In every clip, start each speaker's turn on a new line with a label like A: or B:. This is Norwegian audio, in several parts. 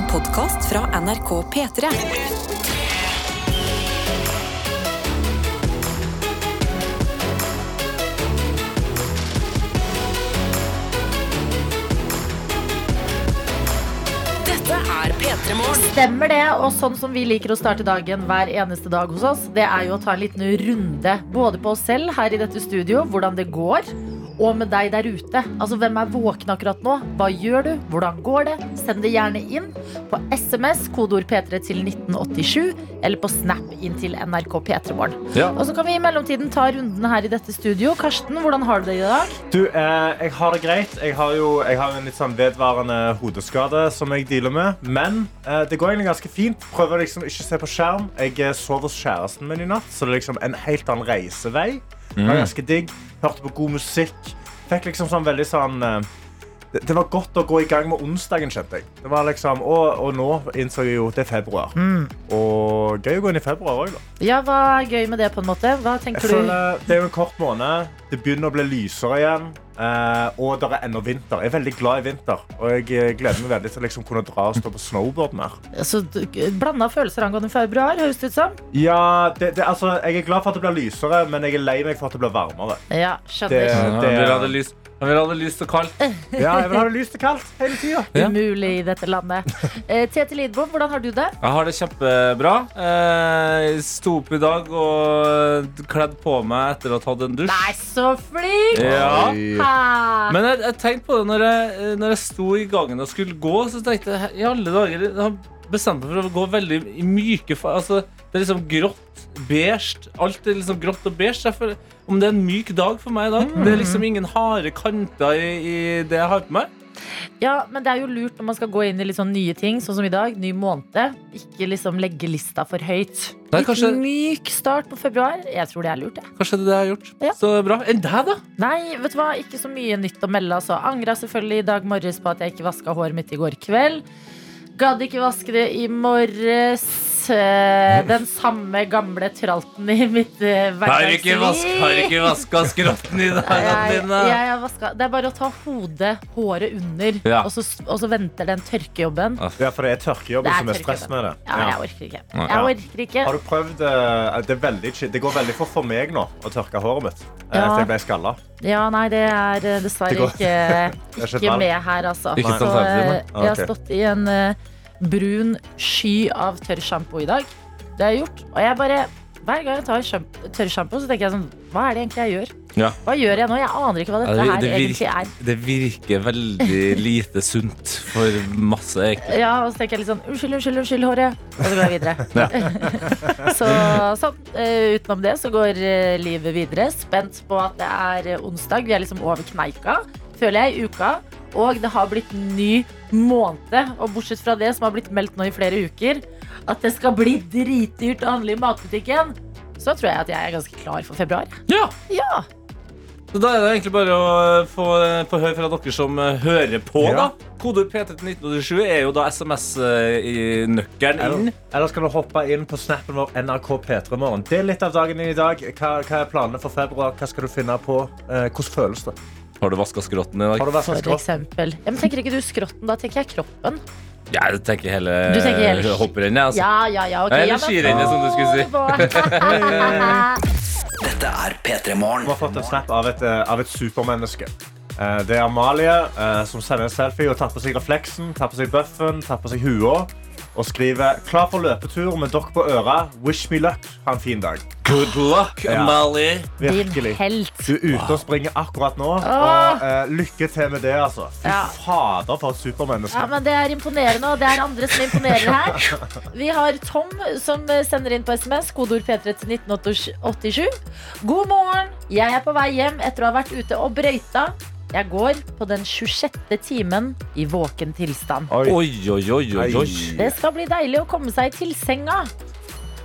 A: En podkast fra NRK P3. Dette er P3 Morgen.
B: Stemmer det, og sånn som vi liker å starte dagen hver eneste dag hos oss, det er jo å ta en liten runde både på oss selv her i dette studio, hvordan det går, og med deg der ute. Altså, hvem er våken akkurat nå? Hva gjør du? Hvordan går det? Send det gjerne inn på SMS, kodeord P3 til 1987, eller på Snap inn til NRK P3morgen.
C: Ja.
B: Og så kan vi i mellomtiden ta runden her i dette studio. Karsten, hvordan har du det i dag?
D: Du, eh, jeg har det greit. Jeg har jo jeg har en litt sånn vedvarende hodeskade som jeg dealer med. Men eh, det går egentlig ganske fint. Prøver liksom ikke å se på skjerm. Jeg sover sov hos kjæresten min i natt, så det er liksom en helt annen reisevei. Det er ganske digg. Hørte på god musikk. Fikk liksom sånn veldig sånn eh, det, det var godt å gå i gang med onsdagen, kjente jeg. Det var liksom, og, og nå innså jeg jo det er februar. Og gøy å gå inn i februar òg, da.
B: Ja, hva er gøy med det, på en måte? Hva
D: Jeg
B: du?
D: føler, det er jo en kort måned. Det begynner å bli lysere igjen. Eh, og det er ennå vinter. Jeg er veldig glad i vinter. Og jeg eh, gleder meg veldig til å liksom kunne dra og stå på snowboard mer.
B: Altså, Blanda følelser angående februar, høres det ut som.
D: Ja, det, det, altså, Jeg er glad for at det blir lysere, men jeg er lei meg for at det blir varmere.
B: Ja, skjønner.
C: det,
D: det,
C: ja, det, det lyst, han vil ha det lyst og kaldt.
D: ja, jeg vil ha det lyst og kaldt hele tida.
C: Ja.
B: Umulig i dette landet. Eh, Tete Lidbom, hvordan har du det?
C: Jeg har det kjempebra. Eh, Jeg sto opp i dag og kledd på meg etter å ha tatt en dusj.
B: Nei, så flink!
C: Ja. Men jeg, jeg tenkte på det når jeg, når jeg sto i gangen og skulle gå. Så tenkte jeg i alle dager Jeg har bestemt meg for å gå veldig i myke altså, Det er liksom grått, beige. Alt er liksom grått og beige. Føler- Om det er en myk dag for meg i dag. Det er liksom ingen harde kanter i, i det jeg har på meg.
B: Ja, men det er jo lurt når man skal gå inn i litt sånn nye ting, sånn som i dag, ny måned. Ikke liksom legge lista for høyt.
C: Nei,
B: Litt myk start på februar. Jeg tror det er lurt, jeg.
C: Kanskje det er det jeg har gjort.
B: Ja.
C: Så bra. Enn deg, da?
B: Nei, vet du hva? Ikke så mye nytt å melde. Altså. Angra selvfølgelig i dag morges på at jeg ikke vaska håret mitt i går kveld. Gadd ikke vaske det i morges. Eh, Den samme gamle tralten i mitt eh,
C: Har du
B: hverdagsliv.
C: har ikke vaska skrotten i dag,
B: Jeg, jeg. Det er bare å ta hodet, håret under,
C: Ja.
B: og, så, og så venter den tørkejobben.
D: Ja, for det er tørkejobben
B: Det er
D: som er stress med det.
B: Ja,
D: Ja.
B: jeg orker ikke. Jeg orker ikke.
D: Har du prøvd eh, det, er veldig, det går veldig fort for meg nå å tørke håret mitt. eh,
B: Ja.
D: Etter jeg ble skalla.
B: Ja, nei, det er dessverre
D: Det
B: ikke,
D: er ikke
B: med her, altså.
C: Ikke
B: Så, eh, jeg har stått i en eh, brun sky av tørrsjampo i dag. Det har jeg gjort. Og jeg bare hver gang jeg tar sjamp- tørrsjampo, så tenker jeg sånn Hva er det egentlig jeg gjør?
C: Ja.
B: Hva gjør jeg nå? Jeg aner ikke hva dette
C: Ja,
B: her
C: det,
B: egentlig
C: virker,
B: er.
C: det virker veldig lite sunt for masse, egentlig.
B: Ja, og så tenker jeg litt sånn Unnskyld, unnskyld, unnskyld, håret. Og så går jeg videre. så sånn. eh, utenom det så går eh, livet videre. Spent på at det er eh, onsdag. Vi er liksom over kneika, føler jeg, i uka. Og det har blitt ny måned. Og bortsett fra det, som har blitt meldt nå i flere uker, at det skal bli dritdyrt å handle i matbutikken, så tror jeg at jeg er ganske klar for februar.
C: Ja,
B: Ja,
C: så Da er det egentlig bare å få, få høre fra dere som eh, hører på.
D: Ja.
C: da Kodeord P3 til 1987 er jo da SMS-nøkkelen inn.
D: Eller, eller skal du hoppe inn på snappen vår NRK P3 Morgen? Det er litt av dagen i dag. Hva, hva er planene for februar? Hva skal du finne på? Eh, hvordan føles det?
C: Har du vaska skrotten i dag?
D: Har du
B: for eksempel. Ja, men tenker ikke du skrotten? Da tenker jeg kroppen.
C: Ja, jeg tenker hele,
B: Du tenker hele-
C: hopprennet. Altså.
B: Ja, ja, ja. ok.
C: Eller
B: ja, men
C: skirennet, som du skulle si.
B: si.
E: Dette er P3 Morgen.
D: Vi har fått en snap av et, eh, av et supermenneske. Eh, Det er Amalie eh, som sender en selfie og tar på seg refleksen, tar på seg buffen, tar på seg hua og skriver 'Klar for løpetur med dere på øra. Wish me luck. Ha en fin dag'.
C: Good luck,
D: Ja. Virkelig. Du er ute og springer akkurat nå. Og eh, lykke til med det, altså. Fy
B: Ja.
D: fader, for et supermenneske.
B: Ja, men Det er imponerende, og det er andre som imponerer her. Vi har Tom som sender inn på SMS, kodeord P3 til 1987. God morgen! Jeg er på vei hjem etter å ha vært ute og brøyta. Jeg går på den 26. timen i våken tilstand.
D: Oi.
C: Oi, oi, oi, oi.
B: Det skal bli deilig å komme seg til senga.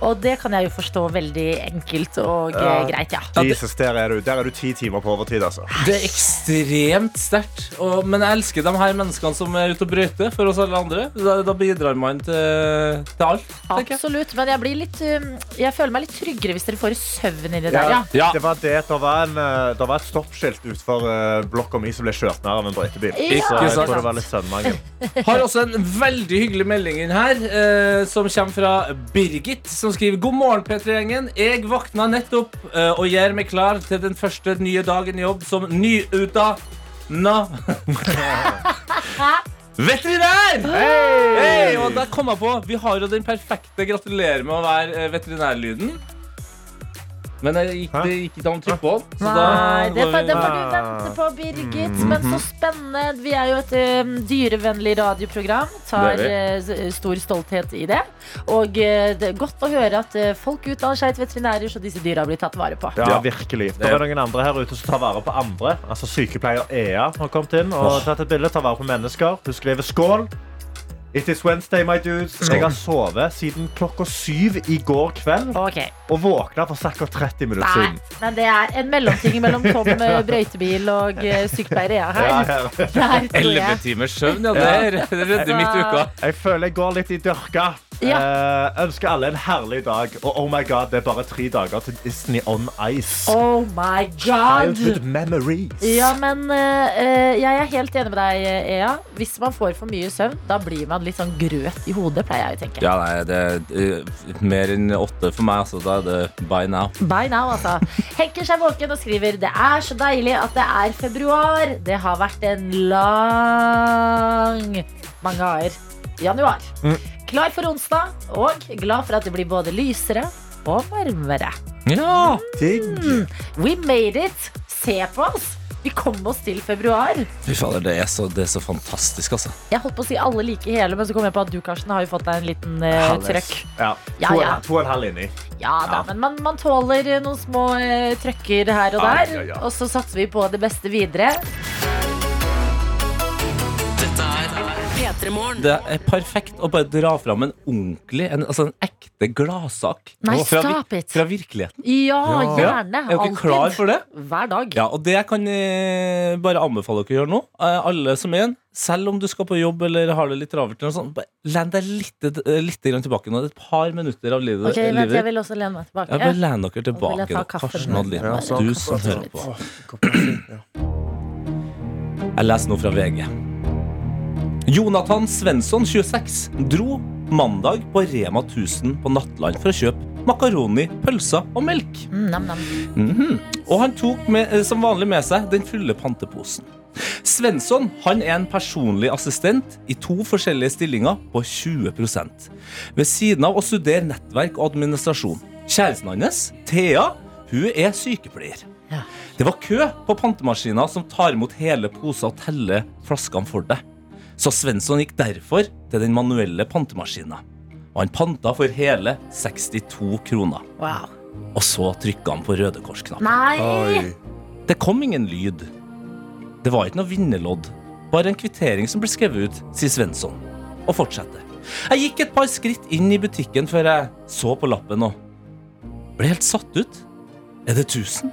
B: Og det kan jeg jo forstå veldig enkelt og eh,
D: Ja.
B: greit, ja.
D: Jesus, der er du. Der er du ti timer på overtid, altså.
C: Det er ekstremt sterkt. Men jeg elsker de her menneskene som er ute og brøyter for oss alle andre. Da, da bidrar man til, til alt.
B: Absolutt. Men jeg blir litt um, Jeg føler meg litt tryggere hvis dere får søvn inni der, ja.
C: Ja.
D: Det var det. Det var, en, eh, det var et stoppskilt utenfor uh, blokka mi som ble kjørt ned av en brøytebil.
B: Ja.
D: Så jeg tror det var litt søvnmangel.
C: Har også en veldig hyggelig melding inn her, eh, som kommer fra Birgit, som skriver God morgen, P3-gjengen. Jeg våkna nettopp eh, og gjør meg klar til den første nye dagen i jobb som nyutdanna Veterinær! Hey! Og der kom jeg på Vi har jo den perfekte gratulerer med å være eh, veterinærlyden. Men jeg gikk, det gikk ikke an å trykke på den. Så
B: Nei, det får, det får du vente på, Birgit. Men så spennende. Vi er jo et um, dyrevennlig radioprogram. Tar
C: Det
B: eh, stor stolthet i det. Og eh, det er godt å høre at eh, folk utdanner seg til veterinærer, så disse dyra blir tatt vare på.
D: Ja, virkelig. Det er noen andre her ute som tar vare på andre. Altså Sykepleier Ea har kommet inn og tatt et bilde. Tar vare på mennesker. Hun skriver skål. It is Wednesday, my dudes. Jeg har sovet siden klokka syv i går kveld
B: Ok,
D: og våkna for ca. 30 minutter siden.
B: men det er en mellomting mellom Tom eh, brøytebil og eh, sykepleier Ja, her.
D: Ja, ja.
C: Elleve timers søvn, ja. Det er- det redder midt i uka.
D: Jeg føler jeg går litt i dørka. Eh, ønsker alle en herlig dag. Og oh my god, det er bare tre dager til Disney on Ice.
B: Oh my god!
D: Childhood memories.
B: Ja, men eh, eh, jeg er helt enig med deg, Ea. Hvis man får for mye søvn, da blir man litt sånn grøt i hodet, pleier jeg å tenke.
C: Ja, nei, det er eh, mer enn åtte for meg, altså. da er det by now.
B: By now, altså. Henker seg våken og skriver Det er så deilig at det er februar. Det har vært en lang mange år. Januar. Klar for onsdag og glad for at det blir både lysere og varmere.
C: Ja!
D: Digg.
B: We made it! Se på oss! Vi kom oss til februar.
C: Fy fader, det er så, det er så fantastisk, altså.
B: Jeg holdt på å si alle like hele, men så kom jeg på at du Karsten, har jo fått deg en liten eh,
D: Halles.
B: trøkk.
D: Ja,
B: Ja,
D: to,
B: ja.
D: To og en halv inni.
B: Ja da,
D: Ja.
B: men man, man tåler eh, noen små eh, trøkker her og
D: Ja,
B: der.
D: ja, ja.
B: Og så satser vi på det beste videre.
C: Det er perfekt å bare dra fram en ordentlig, en, altså en ekte gladsak.
B: Nei,
C: fra,
B: stop it.
C: fra virkeligheten.
B: Ja, gjerne.
C: Er dere klar for det?
B: Hver dag.
C: Ja, og det kan jeg bare anbefale dere å gjøre nå. Eh, Alle som er en. Selv om du skal på jobb eller har det litt travelt, noe len deg litt, eh, litt grann tilbake nå. Det et par minutter av livet.
B: Ok, vent, jeg vil også lene meg tilbake.
C: Ja, bare len dere tilbake. nå. Karsten. Adeline,
B: Ja,
C: du som hører på. Jeg leser nå fra VG. Jonathan Svensson, 26, dro mandag på Rema 1000 på Nattland for å kjøpe makaroni, pølser og melk.
B: Mm, nam, nam.
C: Mhm. Og han tok med, eh, som vanlig med seg den fulle panteposen. Svensson han er en personlig assistent i to forskjellige stillinger på 20% ved siden av å studere nettverk og administrasjon. Kjæresten hans, Thea, hun er sykepleier.
B: Ja.
C: Det var kø på pantemaskiner som tar imot hele poser og teller flaskene for deg. Så Svensson gikk derfor til den manuelle pantemaskinen. Og han panta for hele 62 kroner.
B: Wow.
C: Og så trykka han på Røde Kors-knappen. Det kom ingen lyd. Det var ikke noe vinnerlodd. Bare en kvittering som ble skrevet ut, sier Svensson. Og fortsetter. Jeg gikk et par skritt inn i butikken før jeg så på lappen og ble helt satt ut. Er det 1000?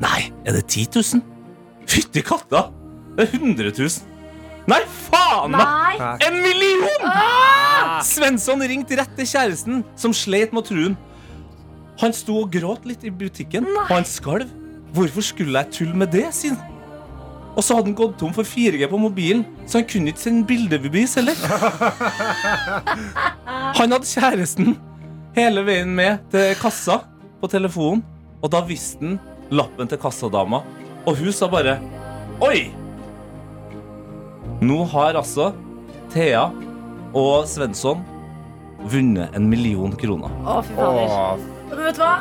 C: Nei, er det 10 000? Fytti katta! Det er 100 000. Nei, faen meg!
B: Nei!
C: En million! Svensson ringte rett til kjæresten, som sleit med å den. Han sto og gråt litt i butikken, og han skalv. Hvorfor skulle jeg tulle med det, Sin? Og så hadde han gått tom for 4G på mobilen, så han kunne ikke sende bildebevis heller. Han hadde kjæresten hele veien med til kassa på telefonen, og da visste han lappen til kassadama, og hun sa bare Oi! Nå har altså Thea og Svensson vunnet en million kroner.
B: Å, fy fader. Men vet du hva?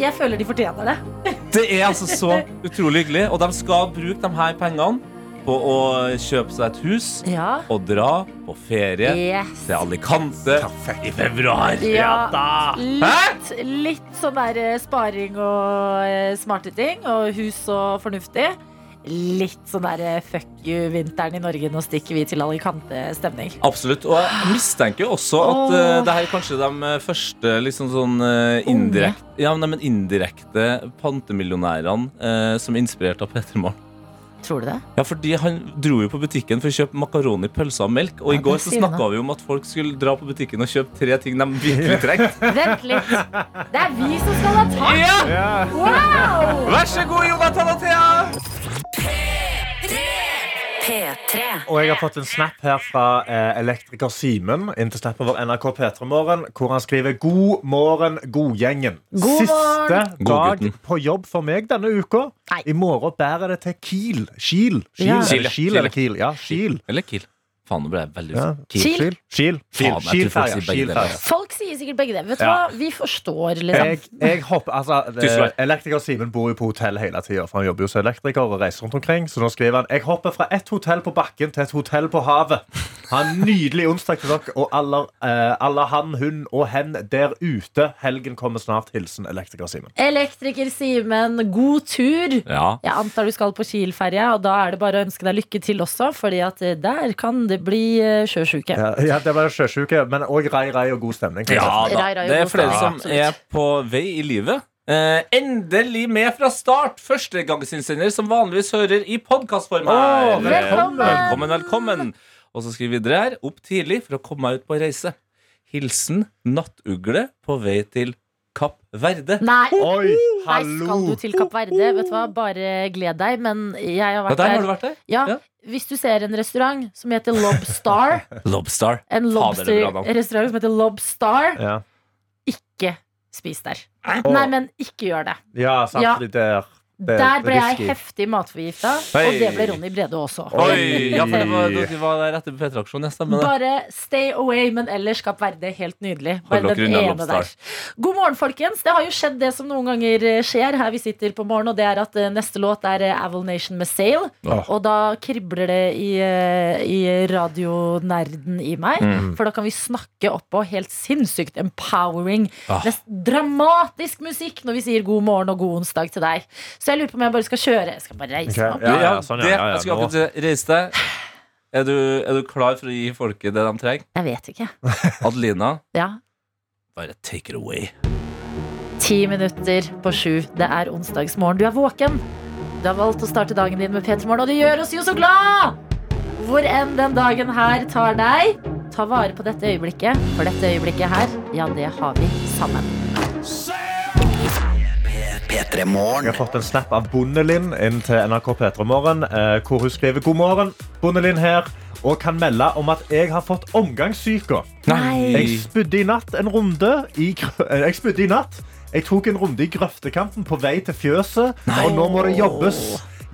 B: Jeg føler de fortjener det.
C: Det er altså så utrolig hyggelig, og de skal bruke de her pengene på å kjøpe seg et hus
B: Ja.
C: og dra på ferie
B: Yes.
C: til Alicante i februar.
B: Ja,
C: da!
B: litt, litt sånn der eh, sparing og eh, smarte ting, og hus og fornuftig. Litt sånn der fuck you-vinteren i Norge, nå stikker vi til Alicante-stemning.
C: Absolutt. Og jeg mistenker også at
B: oh.
C: eh, det her er kanskje de eh, første liksom sånn eh, indirekte ja, men indirekte pantemillionærene eh, som er inspirert av Peter Morgen.
B: Tror du det?
C: Ja, fordi han dro jo på butikken for å kjøpe makaroni, pølser og melk. Og
B: Ja,
C: i går så snakka vi om at folk skulle dra på butikken og kjøpe tre ting de virkelig trengte.
B: Vent litt. Det er vi som skal ha takk!
C: Ja!
D: Ja.
B: Wow!
C: Vær så god, Jonathan og Thea!
A: P3.
D: Og jeg har fått en snap her fra eh, elektriker Simen inn til snappen vår NRK P3 Morgen, hvor han skriver 'God morgen, godgjengen'.
B: God
D: Siste
B: morgen.
D: dag
C: Godgutten.
D: på jobb for meg denne uka.
B: Nei.
D: I morgen bærer det til Kiel. Kiel. Kiel,
B: Ja.
C: Kiel, ja.
D: Kiel
C: Kiel,
D: eller Kiel? Ja, Kiel.
C: Eller Kiel. Faen, nå ble jeg veldig
D: Ja.
C: Kiel.
B: Kiel.
D: Kiel. Kiel.
C: Folk sier.
D: Kiel-ferja.
B: Folk sier sikkert begge det. Vet du
D: Ja.
B: hva? Vi forstår, liksom.
D: Jeg, jeg hopper, altså, Elektriker Simen bor jo på hotell hele tida. For han jobber jo som elektriker og reiser rundt omkring. Så nå skriver han Jeg hopper fra et hotell på bakken til et hotell på havet. Ha en nydelig onsdag til dere og alle, eh, alle han, hun og hen der ute. Helgen kommer snart. Hilsen Elektriker Simen.
B: Elektriker Simen, god tur.
C: Ja.
B: Jeg antar du skal på Kiel-ferja, og da er det bare å ønske deg lykke til også, fordi at eh, der kan det bli eh, sjøsjuke.
D: Ja, ja, det blir sjøsjuke, men òg rei, rei og god stemning.
C: Ja da. Det er flere som er på vei i livet. Eh, endelig med fra start! Førstegangsinnsender som vanligvis hører i podkastform
D: Oh,
B: velkommen!
C: velkommen, velkommen. Og så skriver vi videre her. Opp tidlig for å komme meg ut på reise. Hilsen nattugle på vei til Kapp Verde.
B: Nei,
D: Oi,
B: nei, skal du til Kapp Verde? Vet du hva, bare gled deg. Men jeg har
C: Ja,
B: vært
C: der har du vært der.
B: Ja,
C: Ja.
B: Hvis du ser en restaurant som heter Lobstar,
C: Lobstar.
B: en
C: er
B: lobster-restaurant som heter Lobstar,
D: Ja,
B: ikke spis der. Nei, men ikke gjør det.
D: ja
B: Ja.
D: fordi der det,
B: Der ble jeg heftig matforgifta, og det ble Ronny Brede også.
C: Oi! Ja, for det var, det var der etter P3-aksjonen. Jeg stemmer det.
B: Bare stay away, men ellers Kapp Verde helt nydelig. Bare den ene der. God morgen, folkens. Det har jo skjedd det som noen ganger eh, skjer her vi sitter på morgenen, og det er at eh, neste låt er eh, Aval Nation med Sail.
C: Åh.
B: Og da kribler det i, i radionerden i meg,
C: Mm.
B: for da kan vi snakke oppå helt sinnssykt empowering,
C: Ah.
B: nest dramatisk musikk når vi sier god morgen og god onsdag til deg. Så jeg lurer på om jeg bare skal kjøre. Jeg skal bare reise meg opp.
D: Ja,
C: ja,
D: sånn, ja,
C: det,
D: ja, ja,
C: jeg skulle
D: nå.
C: akkurat si, reise deg. Er du, er du klar for å gi folket det de trenger?
B: Jeg vet ikke.
C: Adelina,
B: Ja.
C: bare take it away.
B: Ti minutter på sju. Det er onsdagsmorgen. Du er våken. Du har valgt å starte dagen din med P3 Morgen, og det gjør oss jo så glad! Hvor enn den dagen her tar deg, ta vare på dette øyeblikket. For dette øyeblikket her, ja, det har vi sammen.
E: P3
D: Jeg har fått en snap av Bondelin inn til NRK P3 Morgen, eh, hvor hun skriver God morgen, Bondelin her, og kan melde om at jeg har fått omgangssyke.
B: Nei.
D: Jeg spydde i natt en runde i eh, Jeg spydde i natt. Jeg tok en runde i grøftekanten på vei til fjøset, og nå må det jobbes.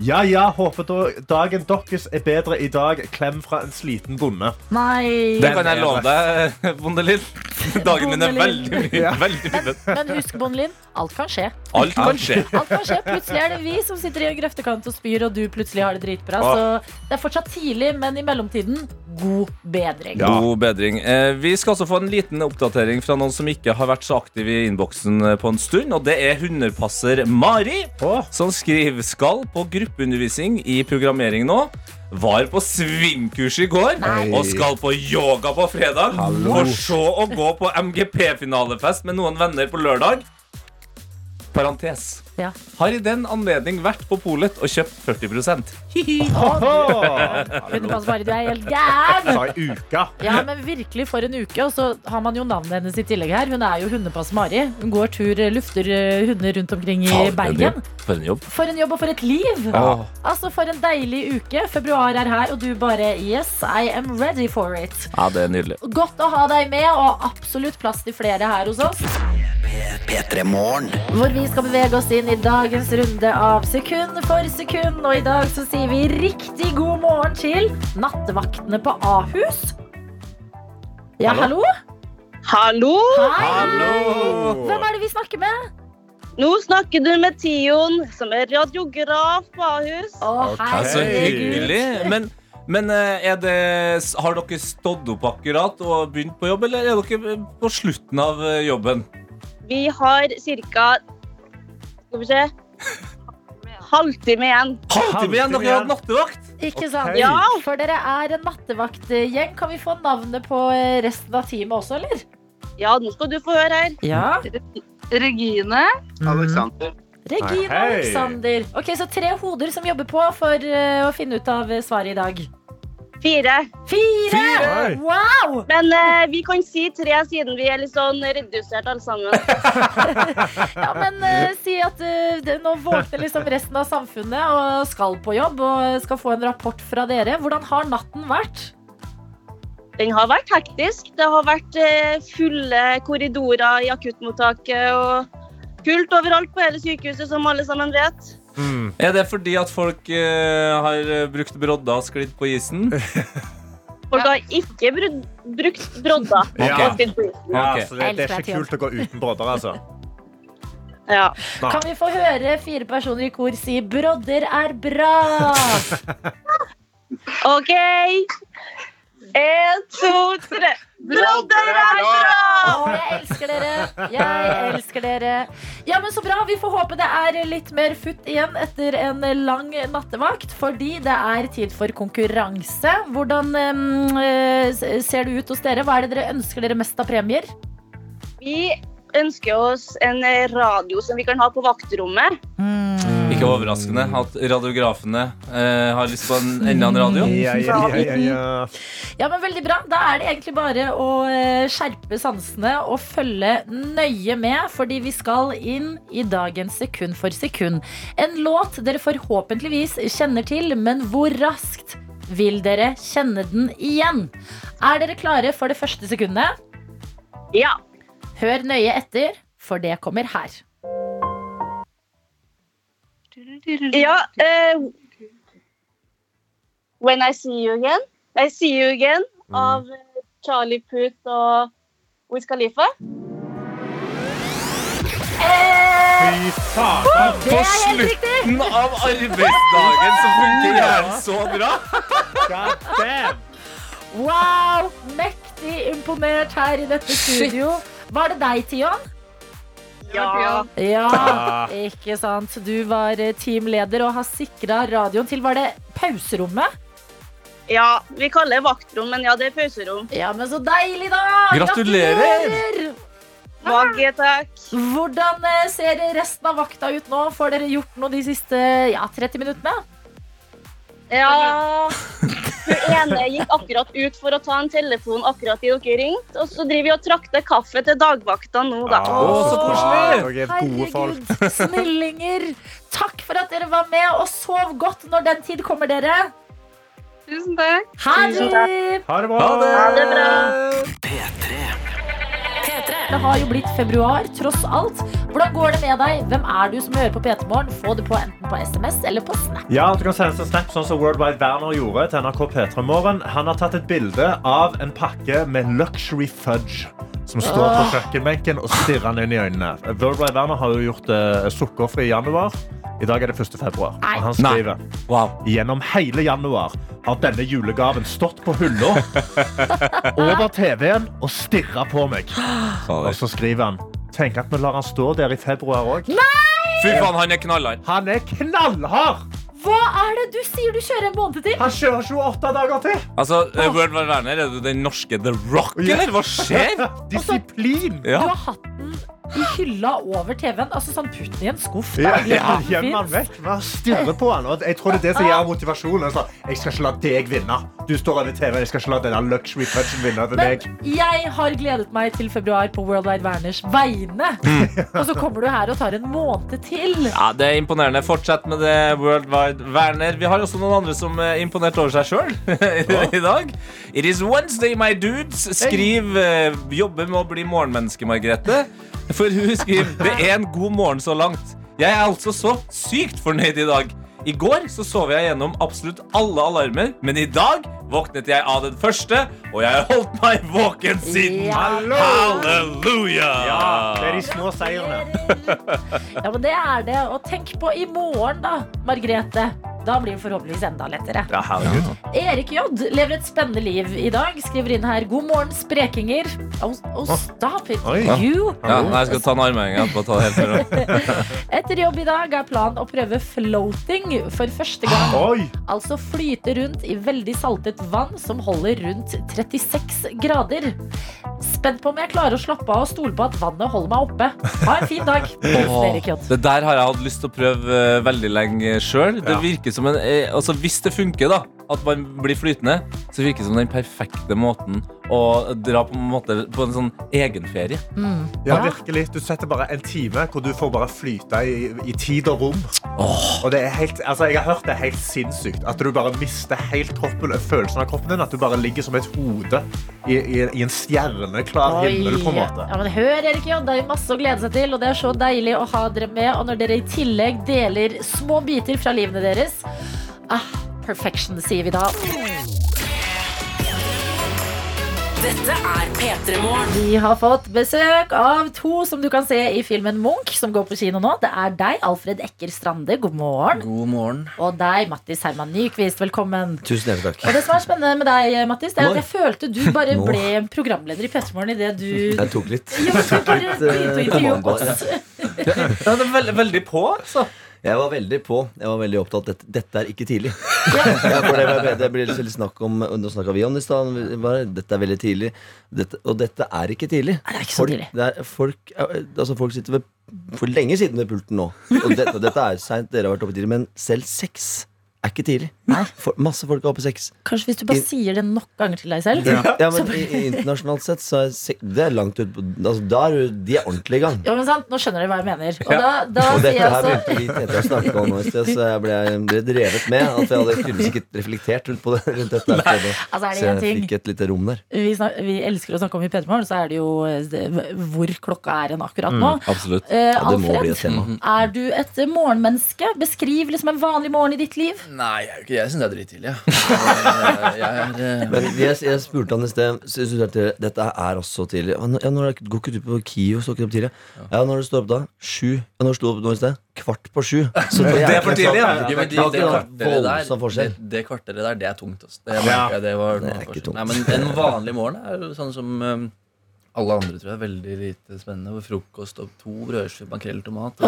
D: Ja, ja, håper da- dagen deres er bedre i dag. Klem fra en sliten bonde.
B: Nei.
C: Det kan jeg love deg, Bondelin. Dagen min er veldig mye.
D: Ja.
C: Veldig mye.
B: Men, men husk, Bondelin, alt kan skje.
C: Alt kan skje.
B: Alt kan skje. Plutselig er det vi som sitter i en grøftekant og spyr, og du plutselig har det dritbra. Så det er fortsatt tidlig, men i mellomtiden, god bedring.
D: Ja.
C: God bedring. Eh, vi skal også få en liten oppdatering fra noen som ikke har vært så aktiv i innboksen eh, på en stund. Og det er hundepasser Mari,
D: oh.
C: som skriver skal på gruppeundervisning i programmering nå. Var på svingkurs i går
B: Nei.
C: og skal på yoga på fredag.
D: Hallo.
C: For så å gå på MGP-finalefest med noen venner på lørdag. Parentes.
B: Ja.
C: Har i den anledning vært på polet og kjøpt 40%
B: Hundepass Mari, du er helt gæren!
D: Sa i uka.
B: Ja, men virkelig for en uke. Og så har man jo navnet hennes i tillegg her. Hun er jo Hundepass Mari. Hun går tur, lufter eh, hunder rundt omkring i Bergen.
C: For en jobb.
B: For en jobb og for et liv!
C: Ja.
B: Altså, For en deilig uke. Februar er her, og du bare Yes, I am ready for it.
C: Ja, det er nydelig.
B: Godt å ha deg med, og absolutt plass til flere her hos oss.
E: P3 Morgen.
B: Hvor vi skal bevege oss inn i dagens runde av sekund for sekund. Og i dag så sier vi riktig god morgen til nattevaktene på Ahus. Ja, hallo?
F: Hallo!
B: Hei!
C: Hallo!
B: Hvem er det vi snakker med?
F: Nå snakker du med Tion, som er radiograf på Ahus.
B: Å,
C: okay.
B: Så
C: hyggelig. Men, men eh, er det, har dere stått opp akkurat og begynt på jobb, eller er dere på slutten av eh, jobben?
F: Vi har ca. Skal vi se halvtime igjen.
C: Halvtime igjen, dere har hatt nattevakt!
B: Ikke sant?
D: Okay.
F: Ja.
B: For dere er en nattevaktgjeng. Kan vi få navnet på eh, resten av teamet også, eller?
F: Ja, nå skal du få høre her.
B: Ja.
G: Regine.
H: Alexander.
B: Regine
D: og
B: Alexander. Ok, Så tre hoder som jobber på for eh, å finne ut av eh, svaret i dag.
F: Fire.
B: Fire!
D: Fire!
B: Wow!
F: Men eh, vi kan si tre, siden vi er litt sånn redusert alle sammen.
B: Ja, men eh, si at eh, det, nå våkner liksom resten av samfunnet og skal på jobb og skal få en rapport fra dere. Hvordan har natten vært?
F: Den har vært hektisk. Det har vært eh, fulle korridorer i akuttmottaket og fullt overalt på hele sykehuset, som alle sammen vet.
D: Mm.
C: Er det fordi at folk uh, har eh, brukt brodder og sklidd på isen?
F: Folk har ikke brud, brukt brodder.
D: Ja.
F: Isen.
D: Ja,
C: Ok.
D: så det, det er ikke kult å gå uten brodder, altså.
F: Ja.
B: Kan vi få høre fire personer i kor si 'brodder er bra'?
F: OK. En, to, tre. Brodder er bra!
B: Å, jeg elsker dere. Jeg elsker dere. Ja, men Så bra. Vi får håpe det er litt mer futt igjen etter en lang nattevakt. Fordi det er tid for konkurranse. Hvordan eh, ser det ut hos dere? Hva er det dere ønsker dere mest av premier?
F: Vi ønsker oss en radio som vi kan ha på vaktrommet.
C: Ikke overraskende at radiografene eh, har lyst på en enda en radio.
D: Ja, ja, ja, ja, ja.
B: Ja, men Veldig bra. Da er det egentlig bare å eh, skjerpe sansene og følge nøye med, fordi vi skal inn i dagens Sekund for sekund. En låt dere forhåpentligvis kjenner til, men hvor raskt vil dere kjenne den igjen? Er dere klare for det første sekundet?
F: Ja.
B: Hør nøye etter, for det kommer her.
F: Ja. uh, When I See You Again. I See You Again av eh, Charlie Puth og Wiz Khalifa.
D: Fy faen.
B: Det riktig!
C: Slutten av arbeidsdagen så funker hjernen så bra.
D: God damn.
B: Wow! Mektig imponert her i dette studio. Var det deg, Tion?
F: Ja.
B: Ja, ikke sant. Du var eh, teamleder og har sikra radioen til Var det pauserommet?
F: ja. Vi kaller det vaktrom, men ja, det er pauserom.
B: Ja, men så deilig, da!
C: Gratulerer!
B: Gratulerer!
F: Mange takk.
B: Hvordan eh, ser resten av vakta ut nå? Får dere gjort noe de siste ja, 30 minuttene?
F: Ja Hun ene gikk akkurat ut for å ta en telefon akkurat i dere ringte, og så driver vi og trakter kaffe til dagvakta nå, da.
C: Å, så koselig!
D: Er.
B: Herregud, snillinger. Takk for at dere var med, og sov godt når den tid kommer, dere.
G: Tusen takk.
B: Ha det!
D: Ha det bra.
F: Ha det bra.
B: Det har jo blitt februar, tross alt. Hvordan går det med deg? Hvem er du som hører på P3 Morgen? Få det på enten på SMS eller på Snap.
D: Ja, du kan sende oss en snap sånn som Worldwide Werner gjorde til NRK P3 Morgen. Han har tatt et bilde av en pakke med luxury fudge som står på kjøkkenbenken og stirrer han inn i øynene. Worldwide Werner har jo gjort uh, sukkerfri i januar. I dag er det 1. februar. Og han skriver
C: Wow.
D: Gjennom hele januar har denne julegaven stått på hylla over TV-en og stirra på meg. Og så skriver han Tenk at vi lar han stå der i februar òg.
C: Fy faen, han er knallhard.
D: Han er knallhard!
B: Hva er det du sier du kjører en måned til?
D: Han kjører 28 dager til.
C: Altså, oh. World War Werner, er du den norske The Rock, eller? Hva skjer?
D: Disiplin.
C: Ja.
B: Du har hatt den i hylla over TV-en. Altså sånn putt den i en skuff.
D: Ja,
B: Da.
D: ja, Gjem vekk. På den. Jeg tror det er det som gir motivasjonen. Altså, jeg skal ikke la deg vinne. Du står over TV-en. Jeg skal ikke la denne luxury punchen vinne over meg.
B: Jeg har gledet meg til februar på World Wide Werners vegne. Og så kommer du her og tar en måned til.
C: Ja, Det er imponerende. Fortsett med det, World Wide Werner. Vi har også noen andre som er imponert over seg sjøl i dag. It is Wednesday, my dudes. Skriv eh, jobber med å bli morgenmenneske, Margrethe. For hun skriver det er en god morgen så langt. Jeg er altså så sykt fornøyd i dag. I går så sov jeg gjennom absolutt alle alarmer, men i dag våknet jeg av den første, og jeg har holdt meg våken siden.
B: Ja.
C: Halleluja!
D: Ja, det er de små seirene.
B: Ja, men det er det. Og tenk på i morgen, da, Margrethe. Da blir det forhåpentligvis enda lettere.
D: Ja, herregud.
B: Erik J lever et spennende liv i dag. Skriver inn her 'God morgen, sprekinger'. Oh, oh, stop it,
D: Oi.
B: you.
C: Ja, nei, jeg skal ta en armheving etterpå. Ta det helt.
B: Etter jobb i dag er planen å prøve floating for første gang.
D: Oi!
B: Altså flyte rundt i veldig saltet vann som holder rundt 36 grader. Spent på om jeg klarer å slappe av og stole på at vannet holder meg oppe. Ha en fin dag.
C: Det der har jeg hatt lyst til å prøve eh, veldig lenge sjøl. Det
D: Ja.
C: virker som en eh, Altså Hvis det funker, da, at man blir flytende, så virker det som den perfekte måten å dra på en måte på en sånn egenferie.
D: Mm.
B: Ja.
D: virkelig. Du setter bare en time hvor du får bare flyte i, i tid og rom. Og det er helt, altså, jeg har hørt det er helt sinnssykt. At du bare mister helt kroppen, følelsen av kroppen din. At du bare ligger som et hode i, i, i en stjerneklar himmel. på en måte.
B: Ja, men hør, Erik J. Det er masse å glede seg til, og det er så deilig å ha dere med. Og når dere i tillegg deler små biter fra livene deres ah, Perfection, sier vi da.
A: Dette er P3 Morgen.
B: Vi har fått besøk av to som du kan se i filmen Munch, som går på kino nå. Det er deg, Alfred Ekker Strande. God morgen.
H: God morgen.
B: Og deg, Mattis Herman Nyquist. Velkommen.
H: Tusen hjertelig takk.
B: Og det som er spennende med deg, Mattis, det er at jeg følte du bare
H: Nå.
B: ble programleder i P3morgen idet du
H: Jeg tok litt.
B: Jo, du bare begynte å intervjue oss.
C: Ja, det er veldig, veldig på, altså.
H: Jeg var veldig på. Jeg var veldig opptatt dette, dette er ikke tidlig. Ja, for det, det blir litt snakk om Nå snakka vi om det i stad. Dette er veldig tidlig. Dette, og dette er ikke tidlig.
B: Nei, det er ikke så
H: Folk,
B: tidlig.
H: det er, folk, altså folk sitter ved, for lenge siden ved pulten nå. Og dette, dette er seint, dere har vært oppe tidlig. Men selv sex er ikke tidlig.
B: Nei.
H: For, masse folk er oppe seks.
B: Kanskje hvis du bare sier det nok ganger til deg selv.
H: Ja, men i, i internasjonalt sett så er det er langt ut på altså, Da er du- de er ordentlig i gang.
B: Ja, men sant, Nå skjønner dere hva jeg mener. Og da, da
H: Og dette
B: jeg
H: her begynte vi Tete å snakke om nå i sted, så jeg ble, ble drevet med. At jeg hadde tydeligvis ikke reflektert rundt, på det, rundt dette. her stedet.
B: Altså, er det
H: Så jeg
B: ting
H: fikk et lite rom der.
B: vi, snak, vi elsker å snakke om i P3morgen, så er det jo eh, det- hvor klokka er enn akkurat nå.
C: Absolutt.
B: Eh,
H: Ja, det må bli et
B: Alfred,
H: tema.
B: er du et morgenmenneske? Beskriv liksom en vanlig morgen i ditt liv.
I: Nei, jeg, er jo ikke- jeg syns det er drittidlig. Jeg, jeg eh,
H: Men jeg, jeg spurte han i sted Syns du at det- dette er også tidlig. Ja, når- det, går ikke du på KIO? Står ikke opp tidlig? Ja, når du står opp da? Sju. Ja, når du sto opp nå i sted? Kvart på sju. Så det
C: Det er for tidlig, ja.
H: sånn-
I: jo, men de,
H: det er
I: det, kvarteret der, det, det kvarteret der, det er tungt. Altså. Det,
D: Ja.
I: jeg, det, var,
H: Det er ikke tungt.
I: Nei, men en vanlig morgen er sånn som um, alle andre tror jeg er veldig lite spennende. Hvor frokost og to brødskiver, makrell, tomat.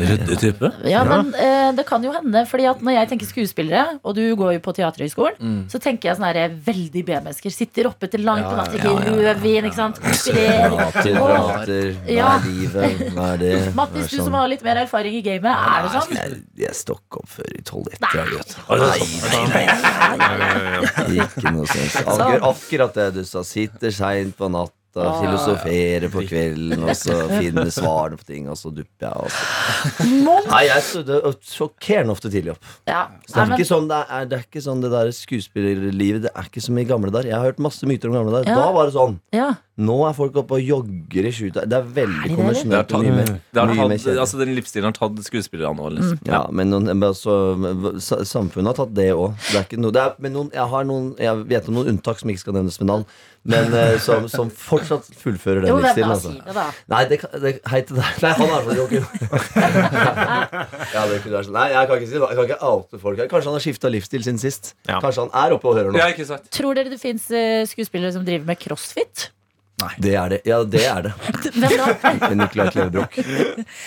C: Ryddig type.
B: Ja, men eh, det kan jo hende, fordi at når jeg tenker skuespillere, og du går jo på Teaterhøgskolen,
I: Mm.
B: så tenker jeg sånn her veldig B-mennesker. Sitter oppe til langt på natt,
I: ja,
B: drikker
I: ja, ja.
B: rødvin, ikke sant. Spiller.
H: Prater, Hva
B: Ja.
H: er livet? Hva er det? Hva
B: Mattis,
H: er
B: du
H: sånn?
B: som har litt mer erfaring i gamet, er det sånn?
H: Jeg, jeg stokk opp før i tolv etter.
B: Nei.
H: jeg vet. Ikke noe sånt. Akkurat, akkurat det du sa. Sitter seint på natta,
B: og
H: filosofere på kvelden, og så finne svarene på ting, og så dupper jeg. Og så. Nei, jeg stod sjokkerende ofte tidlig opp.
B: Ja.
H: Så det, er ikke sånn, det, er, det er ikke sånn det der skuespillerlivet Det er ikke som i gamle dager. Jeg har hørt masse myter om gamle dager.
B: Ja.
H: Da var det sånn.
B: ja.
H: Nå er folk oppe og jogger i skjuta. Det er veldig konvensjonelt. Mye mer, mye mer
C: tatt, altså, den livsstilen har tatt skuespillerne òg. Liksom.
H: Ja, men noen, altså, samfunnet har tatt det òg. Noe, jeg, jeg vet om noen unntak som ikke skal nevnes med navn, men eh, som, som fortsatt fullfører den livsstilen. Altså.
B: Si det, da.
H: Nei, det, det, hei til deg. Nei, han er for joker. ja, det kunne vært sånn. Nei, jeg kan ikke si. Jeg kan ikke oute folk her. Kanskje han har skifta livsstil siden sist.
D: Ja.
H: Kanskje han er oppe og hører
C: sant?
B: Tror dere det fins skuespillere som driver med crossfit?
H: Det er det. Ja, det er det.
B: Hvem da?
H: Nicolai Klevebrok.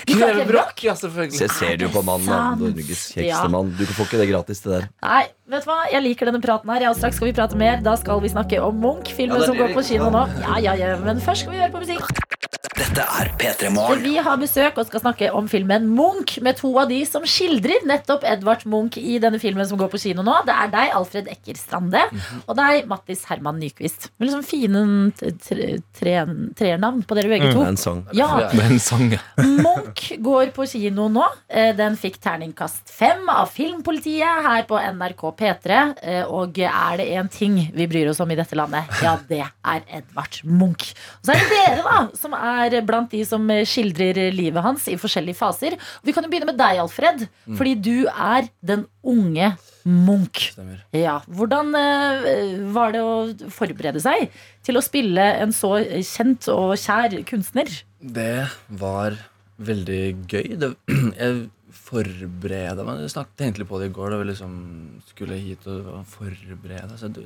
B: Klevebrok?
C: Ja, selvfølgelig.
H: Se, ser du jo på mannen, da. Norges kjekkeste mann. Du får ikke det gratis, det der.
B: Nei, vet du hva? Jeg liker denne praten her. Ja, straks skal vi prate mer. Da skal vi snakke om Munch, filmen
H: Ja,
B: som går på kino nå. Ja, ja, ja. Men først skal vi høre på musikk.
E: Dette er P3
B: For
E: Morgen.
B: vi har besøk og skal snakke om filmen Munch med to av de som skildrer nettopp Edvard Munch i denne filmen som går på kino nå. Det er deg, Alfred Ekker Strande, og deg, Mattis Herman Nyquist. Med liksom fine trenavn tre- tre- på dere begge to.
H: er en sang.
B: Ja,
C: en sang, ja.
B: Munch går på kino nå. Eh, Den fikk terningkast fem av Filmpolitiet her på NRK P3. Eh, Og er det én ting vi bryr oss om i dette landet, ja, det er Edvard Munch. Og så er det dere, da, som er blant de som skildrer livet hans i forskjellige faser. Vi kan jo begynne med deg, Alfred, fordi du er den unge Munch. Ja, Hvordan eh, var det å forberede seg til å spille en så kjent og kjær kunstner?
I: Det var veldig gøy. Det, jeg forberede meg. Jeg snakket egentlig på det i går da vi liksom skulle hit og forberede. Det,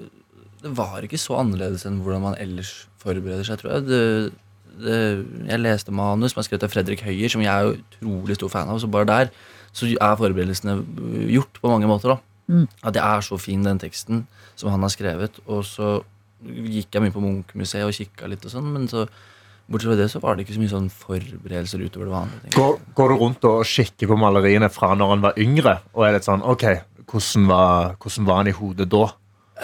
I: det var ikke så annerledes enn hvordan man ellers forbereder seg, tror jeg. Det, jeg leste manus som er skrevet av Fredrik Høyer, som jeg er utrolig stor fan av. Så bare der så er forberedelsene gjort på mange måter. da
B: Mm.
I: At det er så fin, den teksten som han har skrevet. Og så gikk jeg mye på Munch-museet og kikka litt, og sånn men så bortsett fra det så var det ikke så mye sånn forberedelser utover det vanlige.
D: Går, går du rundt og kikker på maleriene fra når han var yngre? Og er litt sånn, ok, hvordan var, hvordan var han i hodet da?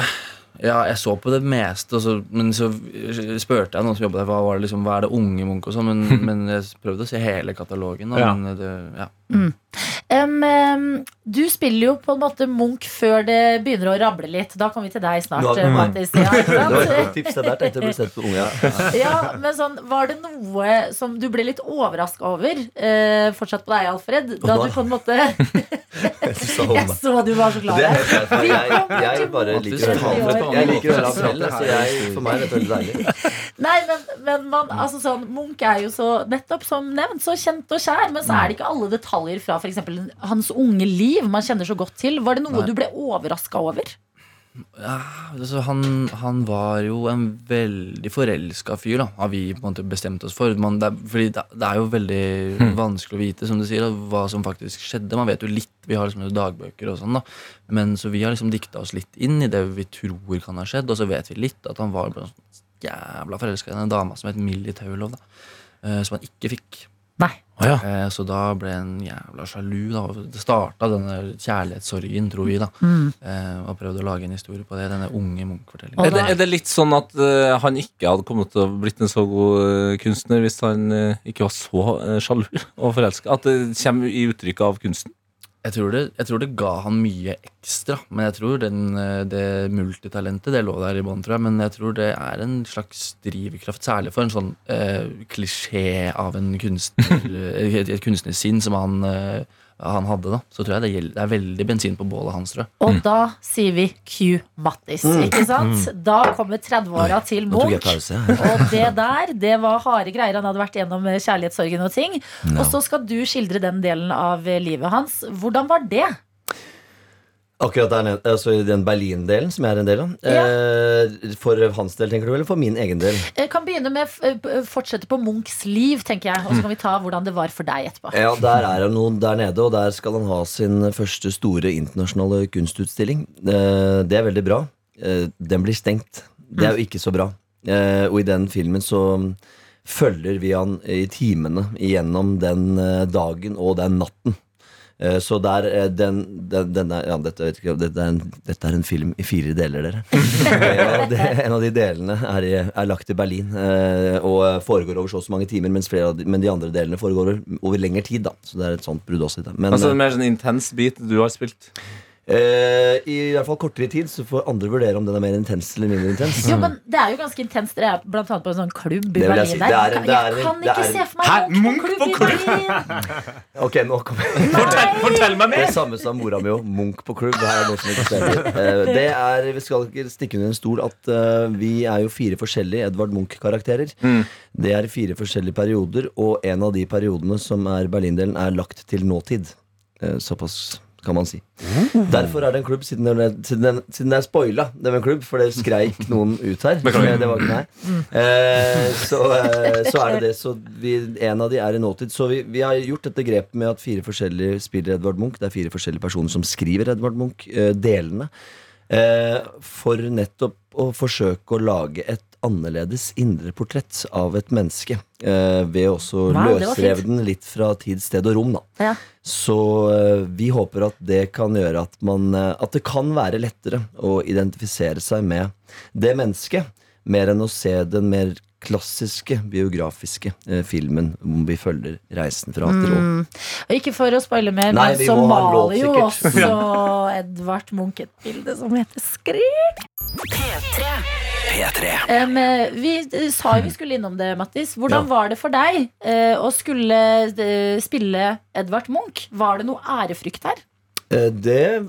I: Ja, jeg så på det meste, så, men så spurte jeg noen som jobbet der, hva, var det liksom, hva er det unge Munch og sånn, men, men jeg prøvde å se hele katalogen. Da,
D: Ja.
I: Men det, ja.
B: Em, Um, du spiller jo på en måte Munch før det begynner å rable litt. Da kommer vi til deg snart, eh, Mattis. Ja,
H: jeg. Ja.
B: Ja, men sånn, Var det noe som du ble litt overraska over? Eh, fortsatt på deg, Alfred. Da du på en måte
H: Jeg
B: så du var så glad.
H: Det er helt greit, jeg, jeg bare Jeg liker å høre ham prate, så jeg, for meg er dette veldig deilig.
B: Nei, men, men man, altså sånn, Munch er jo så nettopp som nevnt så kjent og kjær, men så er det ikke alle detaljer fra for eksempel hans unge liv man kjenner så godt til. Var det noe
I: Nei.
B: du ble overraska over?
I: Ja, altså han, han var jo en veldig forelska fyr, da, har vi på en måte bestemt oss for. Man, det, er, fordi det, det er jo veldig vanskelig å vite som du sier, hva som faktisk skjedde. Man vet jo litt, vi har liksom dagbøker og sånn, da. Men så vi har liksom dikta oss litt inn i det vi tror kan ha skjedd, og så vet vi litt at han var bare sånn jævla forelska i en dame som het Millie Taulov, da. eh, Som han ikke fikk.
B: Nei.
I: Eh, Så da ble en jævla sjalu. da Det starta denne kjærlighetssorgen, tror vi. da eh, Og prøvde å lage en historie på det. Denne unge Munch-fortellingen.
C: Er det, er det litt sånn at uh, han ikke hadde kommet til å blitt en så god uh, kunstner hvis han uh, ikke var så uh, sjalu og forelska? At det kommer i uttrykket av kunsten?
I: Jeg tror, det, jeg tror det ga han mye ekstra, men jeg tror den, eh, det multitalentet det lå der i bånn, tror jeg. Men jeg tror det er en slags drivkraft, særlig for en sånn eh, klisjé av en kunstner, et, et kunstnersinn som han, eh, han hadde. da Så tror jeg det, gjelder, det er veldig bensin på bålet hans, tror jeg.
B: Og da sier vi Q Mattis, ikke sant? Da kommer 30-åra til Munch. Og det der, det var harde greier. Han hadde vært gjennom eh, kjærlighetssorgen og ting. Og så skal du skildre den delen av eh, livet hans. Hvordan var det?
H: Akkurat der nede, altså i den Berlin-delen som jeg er en del av. Eh, for hans del, tenker du, eller for min egen del?
B: Jeg kan begynne med eh, fortsette på Munchs liv, tenker jeg. Og så kan vi ta hvordan det var for deg etterpå.
H: Ja, der er han noen der nede, og der skal han ha sin første store internasjonale kunstutstilling. Eh, det er veldig bra. Eh, den blir stengt. Det er jo ikke så bra. Eh, og i den filmen så følger vi han i timene gjennom den eh, dagen og den natten. Eh, Så der, eh, den, den, denne, ja, dette, vet ikke, dette, er en, dette er en film i fire deler, dere. det, en av de delene er, er lagt i Berlin eh, og foregår over så og så mange timer, mens flere av de, men de andre delene foregår over, over lengre tid. da Så det er et sånt brudd også. Men
C: Altså En mer sånn intens bit du har spilt?
H: Eh, i hvert fall kortere tid, så får andre vurdere om den er mer intens eller mindre intens.
B: Jo, men Det er jo ganske intenst. Dere er blant annet på en sånn klubb i
H: Det jeg
B: Berlin.
H: si.
B: der.
H: Det er det er
B: jeg kan
H: det
B: ikke
H: er
B: se for meg? Munch på klubb i Berlin!
H: Ok, nå kommer
C: Fortell, fortell meg mer!
H: Det
C: er
H: samme som mora mi òg. Munch på klubb. Det her er noe som ikke stemmer. Eh, Det er, Vi skal ikke stikke under en stol at uh, vi er jo fire forskjellige Edvard Munch-karakterer.
C: Mm.
H: Det er fire forskjellige perioder, og en av de periodene som er Berlindelen, er lagt til nåtid. Eh, Såpass kan man si. Derfor er det en klubb, siden det, er- siden det, siden det er spoila, det var en klubb, for det skreik noen ut her. Det var ikke meg. Eh, så, eh, så er det det. Så vi, en av de er i nåtid. Så vi, vi har gjort dette grepet med at fire forskjellige spiller Edvard Munch. Det er fire forskjellige personer som skriver Edvard Munch. Eh, delene. Eh, for nettopp å forsøke å lage et annerledes indre portrett av et menneske. Eh, ved også
B: Wow,
H: løsreve den litt fra tid, sted og rom. da
B: Ja.
H: så eh, vi håper at det kan gjøre at man eh, At det kan være lettere å identifisere seg med det mennesket, mer enn å se den mer klassiske, biografiske eh, filmen hvor vi følger reisen fra A til Å.
B: Mm. Og ikke for å spoile mer,
H: Nei,
B: men så maler jo også Edvard Munch et bilde som heter Skrik.
E: P3.
B: Em, vi eh, sa jo vi skulle innom det, Mattis. Hvordan
H: Ja.
B: var det for deg uh, å skulle uh, spille Edvard Munch? Var det noe ærefrykt her?
H: Eh, Det er,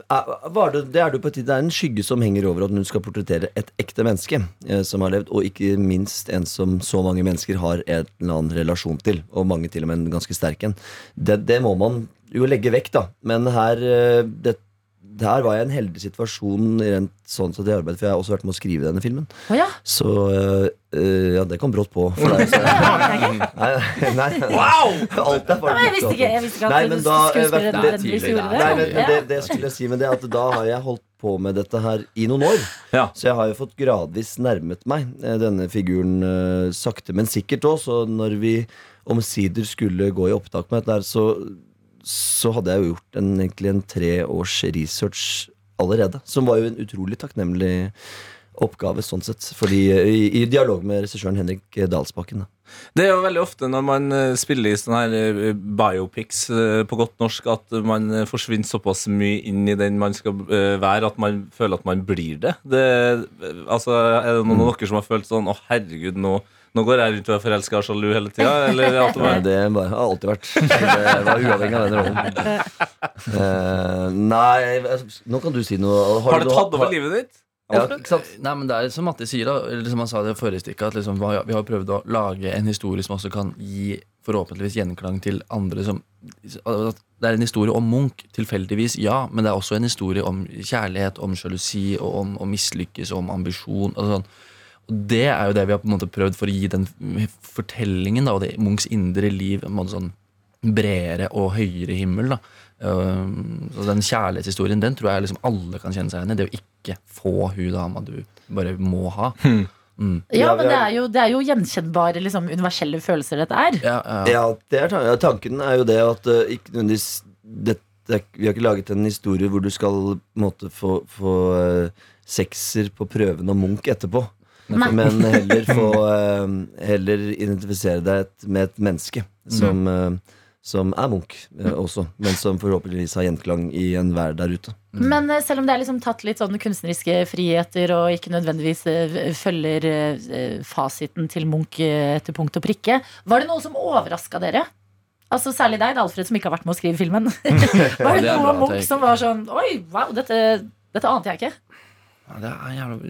H: var det, det er det jo på et tid. Det er en skygge som henger over at hun skal portrettere et ekte menneske eh, som har levd, og ikke minst en som så mange mennesker har en eller annen relasjon til, og mange til og med en ganske sterk en. Det, det må man jo legge vekk, da. Men her eh, det, der var jeg i en heldig situasjon rent sånn sett i arbeid, for jeg har også vært med å skrive denne filmen.
B: Oh, ja.
H: Så eh, eh, ja, det kom brått på for deg. Så, nei, nei, Alt er bare
B: jeg visste ikke, jeg visste ikke
H: Nei,
B: at
H: men da, eh,
B: skuespillere
H: det er
B: nødvendigvis
I: tidlig.
H: Nei, men, men det, det skulle jeg si men det at Da har jeg holdt på med dette her i noen år.
C: Ja.
H: Så jeg har jo fått gradvis nærmet meg eh, denne figuren eh, sakte, men sikkert òg. Så når vi omsider skulle gå i opptak med dette, så, så hadde jeg jo gjort en, egentlig en tre års research allerede. Som var jo en utrolig takknemlig oppgave, sånn sett. Fordi eh, i, i dialog med regissøren Henrik Dalsbakken. Da.
C: Det er jo veldig ofte når man eh, spiller i sånne her eh, biopics på godt norsk, at man forsvinner såpass mye inn i den man skal være, at man føler at man blir det. det altså, er det noen av dere som har følt sånn Å, herregud, nå, nå går jeg rundt og er forelska og sjalu hele tida?
H: Nei, det har alltid vært. Det var uavhengig av den rollen. Uh, nei, nå kan du si noe.
C: har det
H: du-
C: tatt over livet ditt?
H: Ja, ikke sant?
I: Nei, men det er som Matti sier, da, eller som han sa det i forrige stikket, at liksom, vi har- prøvd å lage en historie som også kan gi forhåpentligvis gjenklang til andre som at Det er en historie om Munch, tilfeldigvis, ja, men det er også en historie om kjærlighet, om sjalusi, og om å mislykkes, om ambisjon. Og sånn. Og det er jo det vi har på en måte prøvd for å gi den fortellingen, da, og det Munchs indre liv, en måte sånn bredere og høyere himmel. da så Den kjærlighetshistorien den tror jeg liksom alle kan kjenne seg igjen i. Det å ikke få hun dama du bare må ha. Mm.
B: Ja, men det er jo, det er jo gjenkjennbare, liksom, universelle følelser dette er.
I: Ja, ja.
H: Ja, er, ja, tanken er jo det at uh, ikke nødvendigvis dette, Vi har ikke laget en historie hvor du skal på en måte, få, få uh, sekser på prøven av Munch etterpå. Men heller få uh, Heller identifisere deg med et menneske som, uh, som er Munch uh, også, men som forhåpentligvis har gjenklang i enhver der ute.
B: Men eh, selv om det er liksom tatt litt sånn kunstneriske friheter og ikke nødvendigvis eh, følger eh, fasiten til Munch eh, etter punkt og prikke, var det noe som overraska dere? Altså Særlig deg, Alfred, som ikke har vært med å skrive filmen. var det
I: det
B: noe
I: bra
B: Munch som var sånn Oi, wow, dette, dette ante jeg ikke.
I: Ja, det er jævla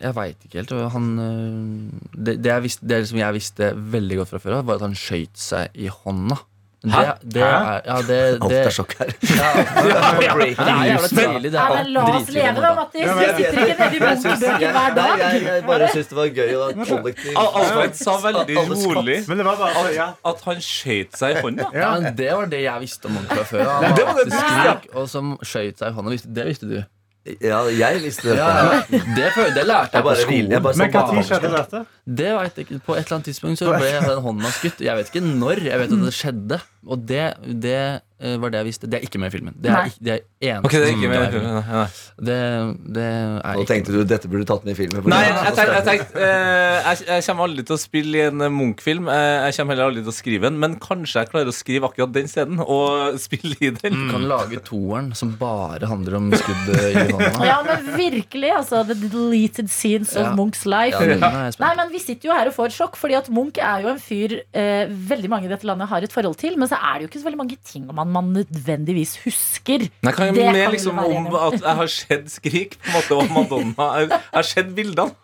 I: Jeg veit ikke helt. Han, øh, det, det, jeg visste, det som jeg visste veldig godt fra før av, var at han skøyt seg i hånda. Det, det er, ja, det,
H: Alt er sjokk her.
I: ja, det er jævla tidlig. Det er
B: La oss leve, da, Mattis. Vi sitter ikke nede i hver dag.
H: jeg, jeg bare syns det var gøy å kollektivt
C: Al- Alfred sa veldig rolig
D: Men det var bare så, ja.
C: at han skøyt seg i hånda.
I: Ja, men Det var det jeg visste om ham fra før. Han
C: Det
I: var
C: du visste,
I: og som skøyt seg i hånda. Det visste du.
H: Ja, jeg visste dette.
I: Ja, ja. Det, det lærte
H: Jeg
I: jeg på
H: bare
I: skolen.
H: jeg bare
D: Men når skjedde dette?
I: Det vet jeg ikke. På et eller annet tidspunkt så ble den hånda skutt. Jeg vet ikke når. Jeg vet at det skjedde. Og det, det eh, var det jeg visste. Det er ikke med i filmen. Det er, det er eneste
C: Ok, det er ikke med. Nei,
I: filmen.
C: nei.
I: Det, det er
H: Nå tenkte du dette burde du tatt med i filmen.
C: Nei, jeg tenkte, jeg, tenkte eh, jeg, jeg kommer aldri til å spille i en eh, Munch-film. Eh, jeg kommer heller aldri til å skrive en, men kanskje jeg klarer å skrive akkurat den scenen og spille i den.
I: Du kan lage toeren som bare handler om skuddet i hånda.
B: Ja, men virkelig, altså. The deleted scenes of
I: Ja.
B: Munchs life.
I: Ja, jeg
B: Nei, men Vi sitter jo her og får sjokk, fordi at Munch er jo en fyr eh, veldig mange i dette landet har et forhold til. Men så er det jo ikke så veldig mange ting man, man nødvendigvis husker.
C: Nei, kan jeg
B: Det
C: mer liksom om at jeg har sett Skrik på en måte og Madonna. Jeg har sett bildene.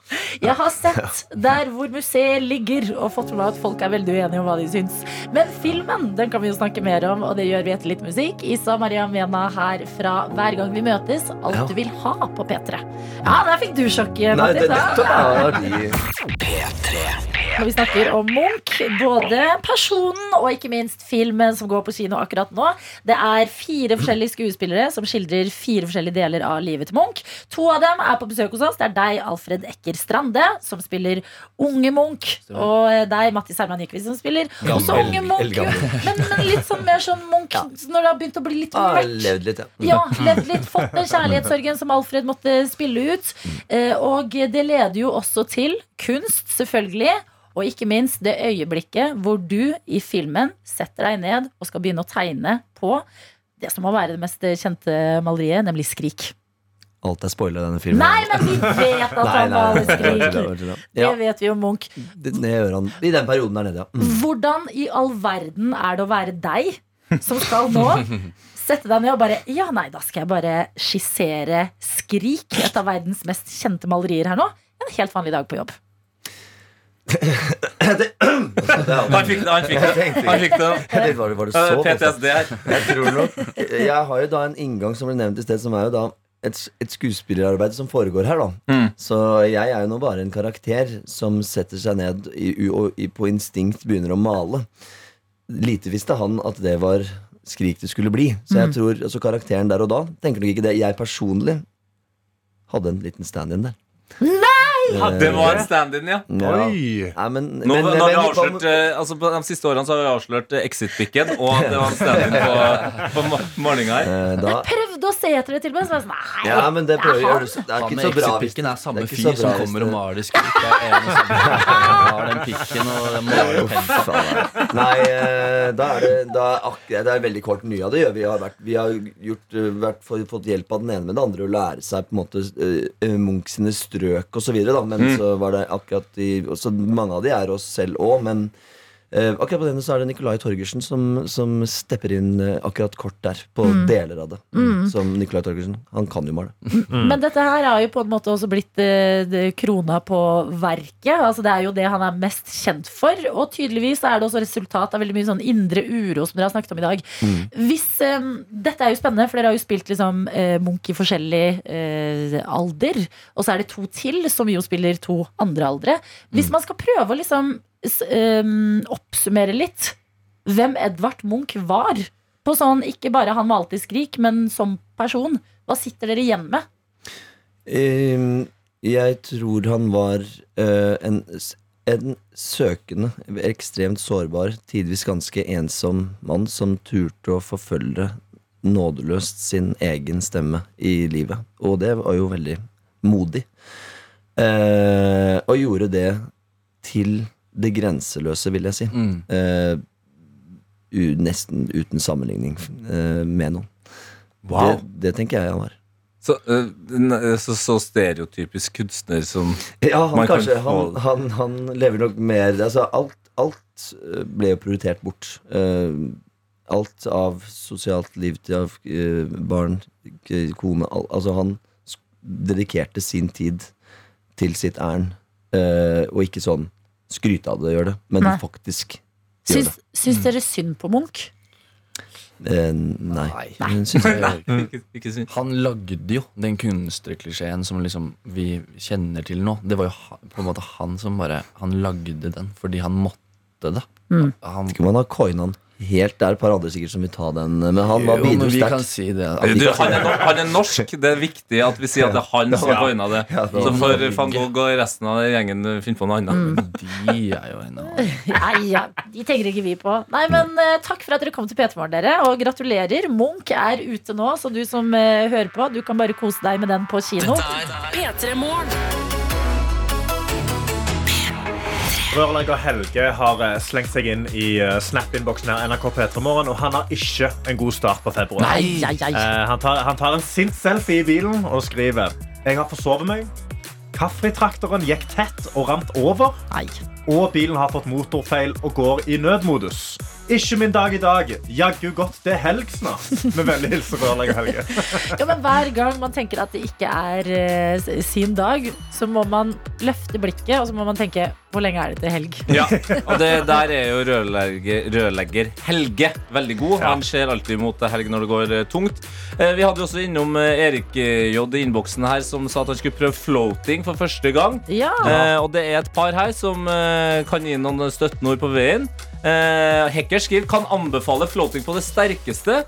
B: Jeg har sett der hvor museet ligger, og fått med meg at folk er veldig uenige om hva de syns. Men filmen den kan vi jo snakke mer om, og det gjør vi etter litt musikk. Isa Maria Mena her fra Hver gang vi møtes. Alt
H: Ja.
B: du vil ha på P3. Ja, der fikk du sjokk,
H: dette er de
B: Når vi snakker om Munch, både personen og ikke minst filmen som går på kino akkurat nå. Det er fire forskjellige skuespillere som skildrer fire forskjellige deler av livet til Munch. To av dem er på besøk hos oss. Det er deg, Alfred Ekker Strande, som spiller unge Munch. Og deg, Mattis Herman Nyquist, som spiller også unge Munch. Men, men litt sånn mer sånn Munch når det har begynt å bli litt
H: Ah,
B: mørkt.
H: levd litt, ja.
B: Ja, levd litt, fått den kjærlighetssorgen som Alfred måtte spille ut. Eh, Og det leder jo også til kunst, selvfølgelig. Og ikke minst det øyeblikket hvor du i filmen setter deg ned og skal begynne å tegne på det som må være det mest kjente maleriet, nemlig Skrik.
H: Alt er spoila i denne filmen.
B: Nei, men vi vet at han maler Skrik!
H: det
B: vet vi om Munch.
H: det, det gjør han i den perioden der nede, ja. Mm.
B: Hvordan i all verden er det å være deg som skal nå sette deg ned og bare Ja, nei, da skal jeg bare skissere Skrik, et av verdens mest kjente malerier her nå. En helt vanlig dag på jobb.
C: Han fikk det. Han fikk det. Han fikk det.
H: Var det, var det
C: Eh,
H: så?
C: PTSD her.
H: Jeg Jeg har jo da en inngang som ble nevnt i sted, som er jo da et, et skuespillerarbeid som foregår her, da.
C: Mm.
H: Så jeg er jo nå bare en karakter som setter seg ned i, og på instinkt begynner å male. Lite visste han at det var Skrik det skulle bli. Så jeg tror altså karakteren der og da tenker nok ikke det. Jeg personlig hadde en liten stand-in der.
C: Det var en stand-in, ja.
H: Ja.
D: Oi!
H: Nei, men,
C: Nå,
H: men-
C: nå har vi avslørt eh, altså på De siste årene så har vi avslørt eh, Exit-pikken, og det var en stand-in på, på ma- morgenen her.
H: eh, da,
B: Prøvde å se etter det til meg, så var jeg sånn Nei.
H: ja, men det prøver gjør du så- Det er ikke så bra hvis
I: exit-pikken er samme
H: det er ikke
I: fyr
H: bra
I: som
H: hvis
I: kommer og
H: det-
I: maler skrik. Det er en og samme fyr. Han har den pikken og den maler penselen.
H: Faen, Nei, eh, da er det, da er ak det er veldig kort mye av det gjør vi. Har vært, vi har gjort, eh, vært, fått fått hjelp av den ene med det andre å lære seg på en måte eh, Munch sine strøk osv. Men så var det akkurat i så Mange av de er oss selv òg, men eh, akkurat på denne så er det Nicolai Torgersen som, som stepper inn eh, akkurat kort der. På deler av det. Som Nicolai Torgersen. Han kan jo male.
B: Men dette her har jo på en måte også blitt eh, krona på verket. Altså Det er jo det han er mest kjent for. Og tydeligvis er det også resultat av veldig mye sånn indre uro som dere har snakket om i dag. Hvis, eh, dette er jo spennende, for dere har jo spilt liksom, eh, Munch i forskjellig eh, alder. Og så er det to til som jo spiller to andre aldre. Hvis man skal prøve å liksom eh, oppsummere litt hvem Edvard Munch var på sånn, ikke bare han var i skrik, men som person. Hva sitter dere igjen med?
H: Um, jeg tror han var uh, en, en søkende, ekstremt sårbar, tidvis ganske ensom mann som turte å forfølge nådeløst sin egen stemme i livet. Og det var jo veldig modig. Uh, og gjorde det til det grenseløse, vil jeg si.
I: Mm.
H: Eh, u, nesten uten sammenligning eh, med noen.
C: Wow.
H: Det, det tenker jeg han var.
C: Så, eh, eh, så, så stereotypisk kunstner som
H: Ja, han
C: kan
H: kanskje
C: få-
H: han, han, han lever nok mer altså, alt, alt eh, ble jo prioritert bort. Alt av sosialt liv til av barn, kone al, Altså, han dedikerte sin tid til sitt ærend. og ikke sånn skryte av det og gjøre det, men
B: Nei.
H: faktisk gjør
B: Syns, syns dere synd på Munch?
H: Eh, nei.
I: Nei.
H: Men synes jeg,
C: ikke, ikke synd.
I: Han lagde jo den kunstnerklisjeen som liksom vi kjenner til nå. Det var jo ha- på en måte han som bare Han lagde den fordi han måtte det.
B: Mm.
I: Han,
H: ikke om han har coina den helt. Det er et par andre sikkert som vil ta den, men han var bidro sterkt.
I: si det.
C: Du, han, er, han er norsk. Det er viktig at vi sier at det er han som har coina det.
H: Ja, det
C: Så får van Gogh og resten av gjengen finne på noe annet.
I: De er jo en av
B: Nei, ja, de tenker ikke vi på. Nei, men uh, Takk for at dere kom til P3 Morgen, dere. Og gratulerer. Munch er ute nå, så du som uh, hører på, du kan bare kose deg med den på kino.
A: P3 Morgen.
D: Rørlegger Helge har eh, slengt seg inn i eh, Snap-innboksen her, NRK P3morgen, og han har ikke en god start på februar.
B: Nei, ei, ai.
D: Eh, han, tar, han tar en sint selfie i bilen og skriver Jeg har forsovet meg. Kaffetraktoren gikk tett og rant over.
B: Nei.
D: Og bilen har fått motorfeil og går i nødmodus. Ikke min dag i dag. Jaggu godt det er helg snart. Med vennlig hilsen rørlegger Helge.
B: Ja, men Hver gang man tenker at det ikke er uh, sin dag, så må man løfte blikket og så må man tenke hvor lenge er det til helg?
C: Ja, og det, Der er jo rørlegger, rørlegger Helge veldig god. Han ser alltid mot helg når det går eh, tungt. Eh, vi hadde jo også innom eh, Erik J i innboksen her som sa at han skulle prøve floating for første gang.
B: Ja,
C: Eh, og det er et par her som kan gi noen støttende ord på veien. Eh, Hekker skriver kan anbefale floating på det sterkeste,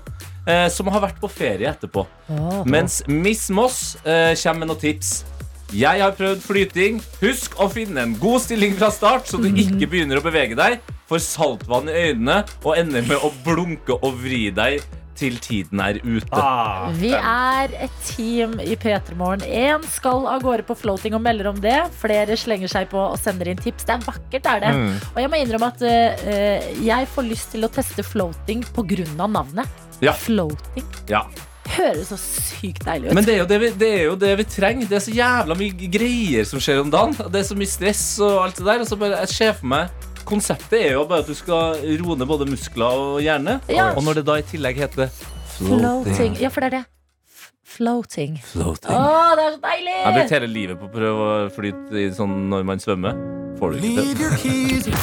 C: eh, som har vært på ferie etterpå.
B: Åh.
C: Mens Miss Moss eh, kommer med noen tips. Jeg har prøvd flyting. Husk å finne en god stilling fra start, så du ikke begynner å bevege deg, får saltvann i øynene og ender med å blunke og vri deg til tiden er ute.
D: Ah,
B: Vi er et team i P3 Morgen. Én skal av gårde på floating og melder om det. Flere slenger seg på og sender inn tips. Det er vakkert, er det. Og jeg må innrømme at uh, jeg får lyst til å teste floating pga. navnet.
C: Ja.
B: Floating.
C: Ja.
B: Høres så sykt deilig ut.
C: Men det er, jo det, vi, det er jo det vi trenger. Det er så jævla mye greier som skjer om dagen. Det er så mye stress og alt det der. Og så bare, jeg ser for meg Konseptet er jo bare at du skal roe ned både muskler og hjerne.
B: Ja.
C: Og når det da i tillegg heter
B: Floating. Ja, for det er det. F- Floating. Å, det er så deilig!
C: Jeg har brukt hele livet på å prøve å flyte i sånn når man svømmer. Får du ikke til.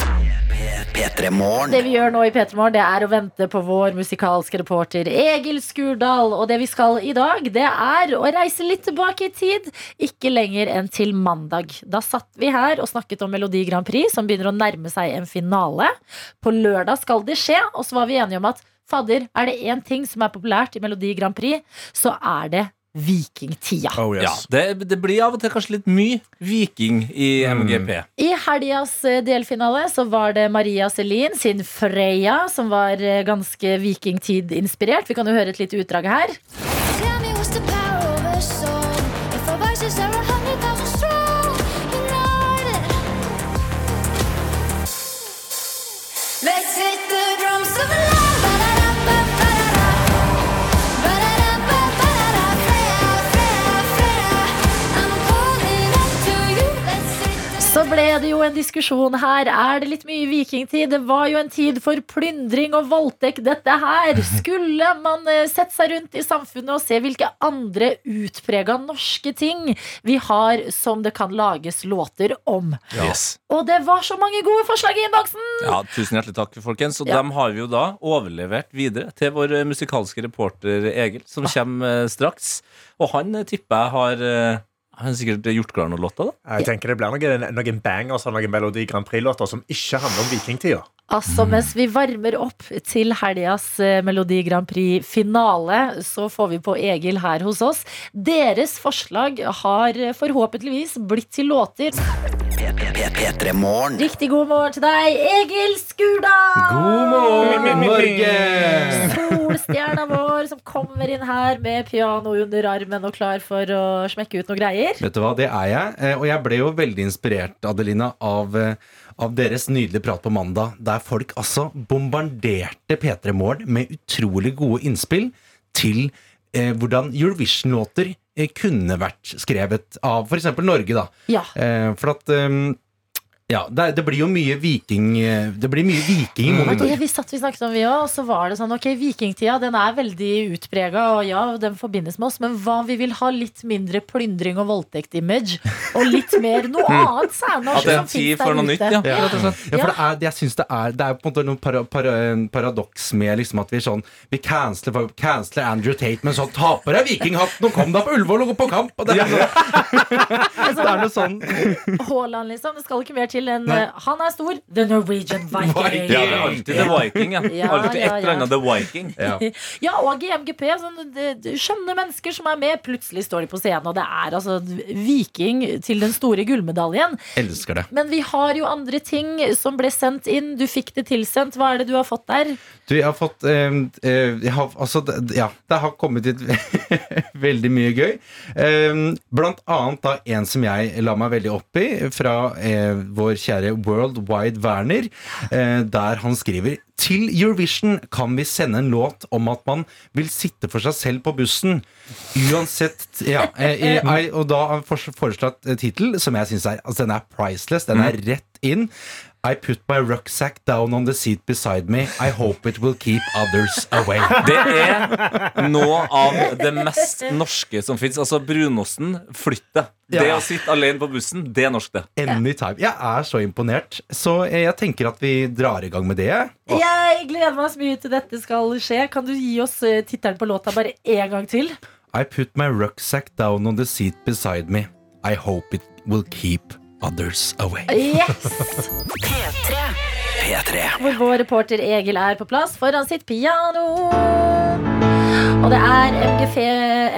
B: Det vi gjør nå i P3 Morgen, det er å vente på vår musikalske reporter Egil Skurdal. Og det vi skal i dag, det er å reise litt tilbake i tid. Ikke lenger enn til mandag. Da satt vi her og snakket om Melodi Grand Prix, som begynner å nærme seg en finale. På lørdag skal det skje, og så var vi enige om at fadder, er det én ting som er populært i Melodi Grand Prix, så er det vikingtida.
D: Oh,
C: Ja, det, det blir av og til kanskje litt mye viking i MGP.
B: I helgas eh, delfinale så var det Maria Selin sin Freya som var eh, ganske vikingtid-inspirert. Vi kan jo høre et lite utdrag her. Ble det jo en diskusjon her. Er det litt mye vikingtid? Det var jo en tid for plyndring og voldtekt, dette her. Skulle man eh, sette seg rundt i samfunnet og se hvilke andre utprega norske ting vi har som det kan lages låter om?
C: Yes.
B: Og det var så mange gode forslag i innboksen!
C: Ja, tusen hjertelig takk, folkens. Og
B: Ja.
C: dem har vi jo da overlevert videre til vår eh, musikalske reporter Egil, som kommer eh, straks. Og han tipper jeg har eh, Han sikkert gjort klar noen låter, da.
D: Jeg tenker Det blir noen, noen bangers og noen Melodi Grand Prix-låter som ikke handler om vikingtida.
B: Altså, mens vi varmer opp til helgas eh, Melodi Grand Prix-finale, så får vi på Egil her hos oss. Deres forslag har eh, forhåpentligvis blitt til låter.
E: P3
B: Riktig god morgen til deg, Egil Skurdal!
J: God morgen, Norge!
B: Solstjerna vår som kommer inn her med piano under armen og klar for å smekke ut noe greier.
J: Vet du hva, det er jeg. Eh, Og jeg ble jo veldig inspirert, Adelina, av, eh, av deres nydelige prat på mandag, der folk altså bombarderte P3 Morgen med utrolig gode innspill til eh, hvordan Eurovision-låter eh, kunne vært skrevet av f.eks. Norge, da.
B: Ja.
J: Eh, for at eh, ja, det, det blir jo mye viking eh, Det blir mye viking i
B: Og
J: monitor.
B: det vi satt vi snakket om vi òg, og så var det sånn Ok, vikingtida den er veldig utprega, og ja, den forbindes med oss, men hva om vi vil ha litt mindre plyndring og voldtekt-image? Og litt mer noe annet
C: At
B: særnorsk
C: det
B: som
C: for
B: der
C: noe
B: ute.
C: nytt, ja.
J: Ja. Ja, for det er, jeg synes det er Det er på en måte noe para, para, paradoks med liksom at vi sånn Vi canceler, canceler Andrew Tate, men så taper jeg vikinghatten og kom deg på Ullevål og gå på kamp! Og det, noe, det er noe sånn
B: Haaland, liksom. Det skal ikke mer til enn
J: Nei.
B: eh, Han er stor. The Norwegian Viking.
J: Viking.
C: Ja, det er alltid The Viking, ja.
B: Ja,
C: Alltid et
B: ja,
C: eller annet The Viking.
J: ja.
B: Ja, og GMGP. Sånn, det, det, skjønne mennesker som er med. Plutselig står de på scenen, og det er altså Viking til den store gullmedaljen.
J: Elsker det.
B: Men vi har jo andre ting som ble sendt inn. Du fikk det tilsendt. Hva er det du har fått der?
J: Du, jeg har fått eh, eh, jeg har, altså, det, Ja, det har kommet hit veldig mye gøy. Eh, blant annet da en som jeg la meg veldig opp i, fra eh, vår kjære World Wide Werner, eh, der han skriver til Eurovision kan vi sende en låt om at man vil sitte for seg selv på bussen. Uansett ja, eh, eh, jeg- Og da har han foreslått eh, tittel som jeg syns er Altså, den er priceless. Den er rett inn. I put my rucksack down on the seat beside me. I hope it will keep others away.
C: Det er noe av det mest norske som fins. Altså brunosten, flytt deg. Det å sitte alene på bussen, det er norsk, det.
J: Anytime. Jeg er så imponert. Så eh, jeg tenker at vi drar i gang med det.
B: Jeg gleder meg så mye til dette skal skje. Kan du gi oss eh, tittelen på låta bare én gang til?
J: I put my rucksack down on the seat beside me. I hope it will keep others away.
B: Yes!
A: P3.
E: P3.
B: Hvor vår reporter Egil er på plass foran sitt piano. Og det er MGP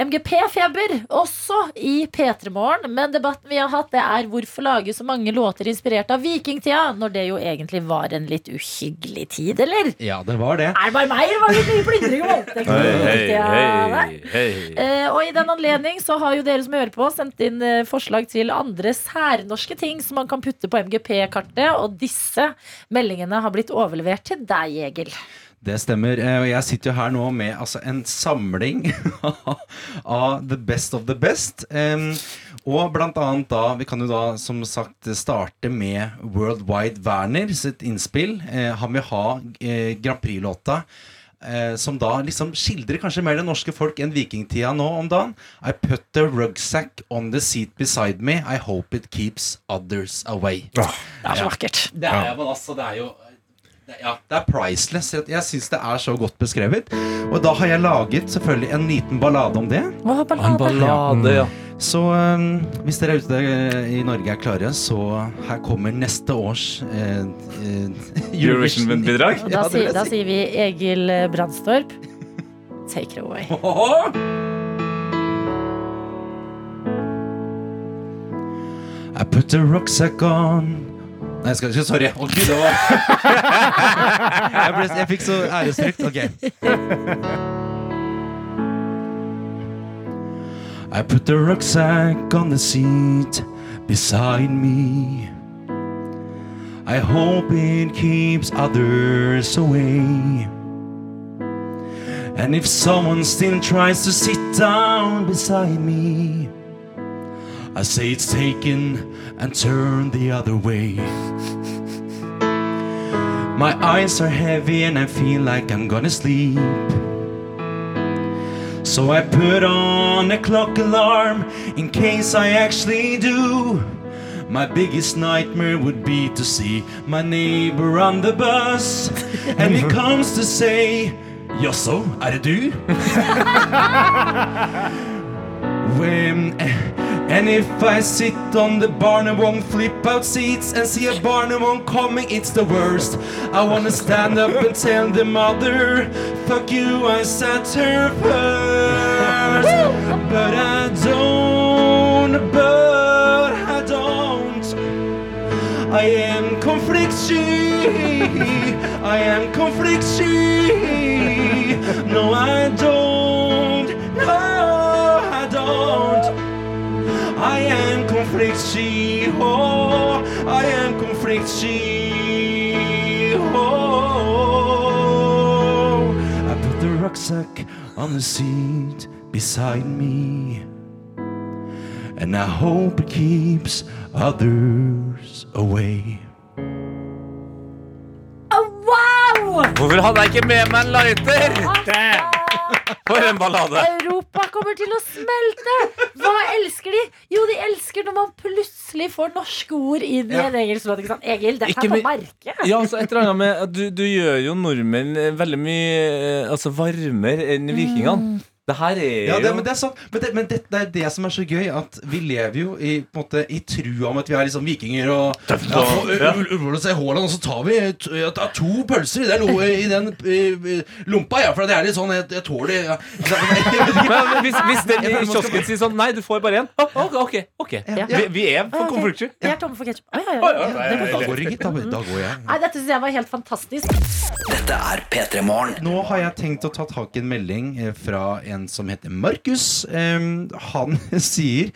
B: MGP-feber også i P3 Morgen. Men debatten vi har hatt, det er hvorfor lage så mange låter inspirert av vikingtida, når det jo egentlig var en litt uhyggelig tid, eller?
J: Ja, det var det.
B: Er det bare meg, eller var det litt mye plyndring og voldtekt? i vikingtida? Nei.
C: hei.
B: Eh, og i den anledning så har jo dere som hører på, sendt inn eh, forslag til andre særnorske ting som man kan putte på MGP-kartet, og disse meldingene har blitt overlevert til deg, Egil.
J: Det stemmer. eh, Og jeg sitter jo her nå med altså, en samling av the best of the best. Og blant annet da Vi kan jo da som sagt starte med Worldwide Werner sitt innspill. Eh, han vil ha eh, Grand Prix-låta eh, som da liksom skildrer kanskje mer det norske folk enn vikingtida nå om dagen. I put the rucksack on the seat beside me. I hope it keeps others away.
B: Det er så vakkert.
J: Det er, men altså, det er jo ja, det er priceless. Jeg, syns det er så godt beskrevet. Og da har jeg laget selvfølgelig en liten ballade om det.
B: Å,
C: En ballade, ja.
J: Så um, hvis dere er ute i Norge er klare, så her kommer neste års øh, øh,
C: Eurovision-bidrag?
B: Da,
J: si,
B: da sier vi Egil Brandstorp. Take it away.
J: I put the rucksack on Nei, skal, sorry. Gud, det var jeg, ble, jeg fikk så æresfrykt. Ok. I put the rucksack on the seat beside me. I hope it keeps others away. And if someone still tries to sit down beside me, I say it's taken and turn the other way. My eyes are heavy and I feel like I'm gonna sleep. So I put on a clock alarm in case I actually do. My biggest nightmare would be to see my neighbor on the bus. And he comes to say, Jaså, er det du? When, and if I sit on the Barnabong flip out seats and see a Barnabong coming, it's the worst. I wanna stand up and tell the mother, fuck you, I sat her first. But I don't, but I don't. I am conflict-sky. I am conflict-sky. No, I don't. No, I don't. I am conflict-sky. Oh, I am conflict-sky. Oh, I put the rucksack on the seat beside me. And I hope it keeps others away.
B: Wow!
C: Hvorfor hadde jeg ikke med meg en lighter? For en ballade.
B: Europa kommer til å smelte! Hva? Jo, de når man plutselig får norske ord inn i en engelsk låt. ikke sant? Egil, det er på merket.
C: Ja, altså et eller annet med du, du gjør jo nordmenn eh, veldig mye eh, altså varmere enn vikingene. Det her er
J: Ja, det, men det er sant. Men, det, men det, det er det som er så gøy, at vi lever jo i, på en måte, i trua om at vi er liksom vikinger og ja, og,
C: Ja.
J: Haaland, og så tar vi to pølser i den, lo- i den i, lompa, ja, for det er litt sånn Jeg, jeg tåler ja.
C: Men hvis, hvis den i kiosken sier sånn Nei, du får bare én. Oh, ok, ok, ok.
B: Ja.
C: Vi, vi er for konflikter.
B: Vi er tomme for ketsjup.
J: Går da går jeg.
B: Nei, dette syns jeg var helt fantastisk.
E: Dette er P3 Morgen.
J: Nå har jeg tenkt å ta tak i en melding eh, fra en som heter Markus. Han sier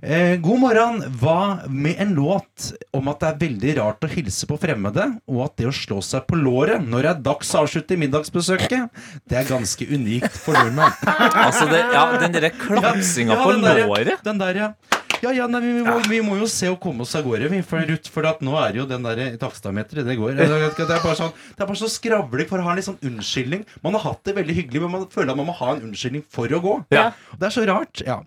J: eh, God morgen. Hva med en låt om at det er veldig rart å hilse på fremmede, og at det å slå seg på låret når det er dags å avslutte middagsbesøket, det er ganske unikt for nordmenn.
C: Altså, det, ja, den derre klapsinga
J: Ja,
C: på
J: den der,
C: låret.
J: Den der, ja. Ja, ja, nei, vi, må, vi må jo se å komme oss av gårde, vi, for, Ruth, for at nå er jo den der takstameteret, det går. Det er bare sånn, det er bare så skravlig, for å ha en litt sånn unnskyldning. Man har hatt det veldig hyggelig, men man føler at man må ha en unnskyldning for å gå.
C: Ja.
J: Det er så rart. ja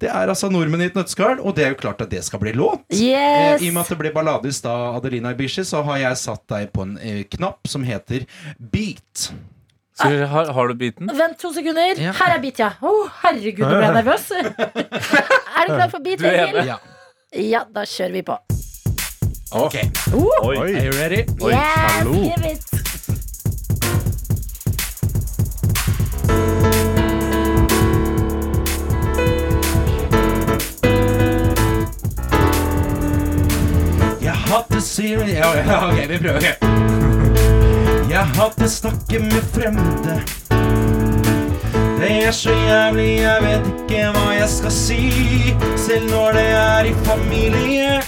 J: Det er altså nordmenn i et nøtteskall, og det er jo klart at det skal bli låt.
B: Yes!
J: Eh, I og med at det ble ballade i stad, Adelina Ibishi, så har jeg satt deg på en eh, knapp som heter beat.
C: Så har, har du biten?
B: Vent to sekunder.
J: Ja.
B: Her er beat, ja. Å, herregud, nå ble jeg nervøs. er du klar for
C: er
B: Egil?
J: Ja.
B: Ja, da kjører vi på.
J: Ok,
C: Oi.
J: Are you ready?
C: Oi,
B: yes,
C: hallo.
B: give it.
J: Ja, ja, Ok, vi prøver. ok. Jeg hater snakke med fremmede. Det er så jævlig, jeg vet ikke hva jeg skal si. Selv når det er i familie.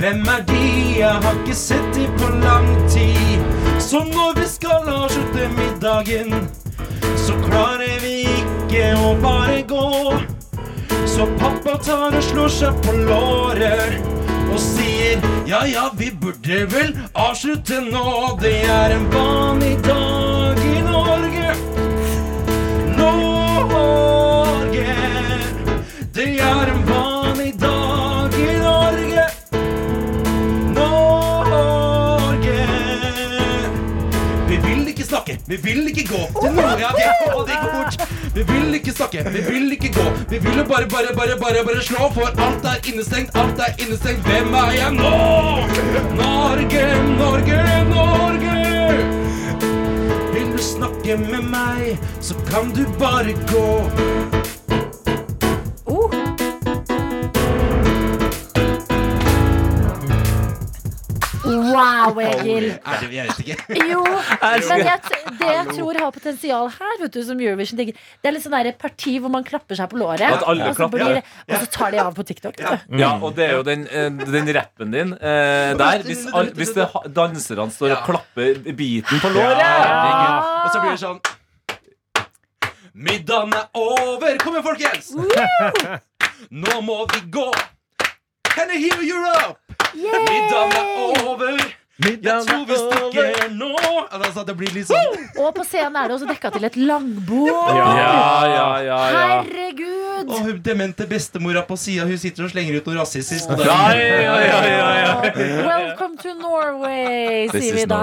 J: Hvem er de? Jeg har ikke sett de på lang tid. Så når vi skal avslutte middagen, så klarer vi ikke å bare gå. Så pappa tar og slår seg på låret og sier ja ja, vi burde vel avslutte nå. Det er en vanlig dag i Norge. Norge. Det er en vanlig dag i Norge. Norge. Vi vil ikke snakke, vi vil ikke gå. til Norge er vi, og det går fort. Vi vil ikke snakke, vi vil ikke gå. Vi vil jo bare, bare, bare, bare, bare slå, for alt er innestengt, alt er innestengt. Hvem er jeg nå? Norge, Norge, Norge. Vil du snakke med meg, så kan du bare gå.
B: Wow, Egil.
J: Er det, jeg vet ikke.
B: Jo, men jeg, det jeg tror har potensial her, vet du, som Eurovision tenker, Det er litt sånn der parti hvor man klapper seg på låret,
C: At alle
B: og, så
C: klapper.
B: blir, og så tar de av på TikTok. Ja.
C: Ja, og det er jo den, eh, den rappen din eh, der. Hvis, all, hvis danserne står og klapper biten på låret.
J: Og så blir det sånn Middagen er over! Kom igjen, folkens! Nå må vi gå. Can I hear Europe? Middagen er over. Jeg tror vi stikker nå. Altså, det blir litt sånn
B: Og på scenen er det også dekka til et langbord.
C: Ja, ja, ja, ja.
B: Herregud!
J: Og hun demente bestemora på sida, hun sitter og slenger ut noe rasistisk.
C: Ja, ja, ja, ja, ja.
B: Welcome to Norway, sier vi da.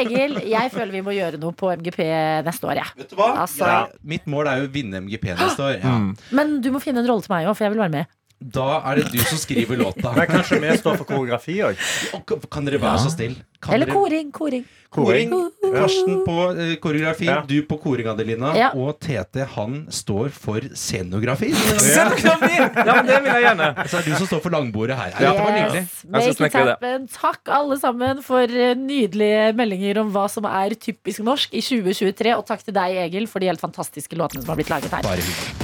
B: Egil, jeg føler vi må gjøre noe på MGP neste år. Jeg.
J: Vet du hva?
B: Altså-
J: Ja, mitt mål er jo å vinne MGP neste år. Ja.
B: Men du må finne en rolle til meg òg, for jeg vil være med.
J: Da er det du som skriver låta.
D: Men kanskje vi står for koreografi òg?
J: Kan- dere være så snill?
B: Eller koring. koring.
J: Koring. Karsten på uh, koreografi,
D: Ja.
J: du på koring, Adelina.
B: Ja.
J: Og Tete, han står for scenografi.
C: Scenografi! Ja, men det vil jeg gjerne.
J: Så er det du som står for langbordet her. Ja, Dette var nydelig.
B: Yes, make it happen. Takk alle sammen for eh, nydelige meldinger om hva som er typisk norsk i 2023. Og takk til deg, Egil, for de helt fantastiske låtene som har blitt laget her.
J: Bare hyggelig.